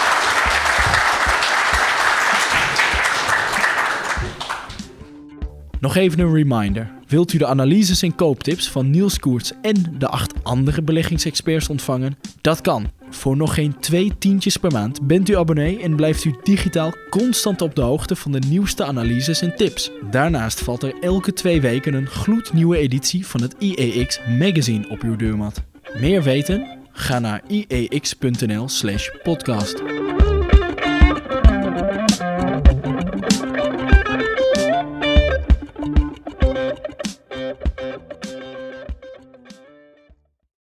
Nog even een reminder. Wilt u de analyses en kooptips van Niels Koerts en de acht andere beleggingsexperts ontvangen? Dat kan. Voor nog geen twee tientjes per maand bent u abonnee en blijft u digitaal constant op de hoogte van de nieuwste analyses en tips. Daarnaast valt er elke twee weken een gloednieuwe editie van het IEX magazine op uw deurmat. Meer weten? Ga naar iex.nl/podcast.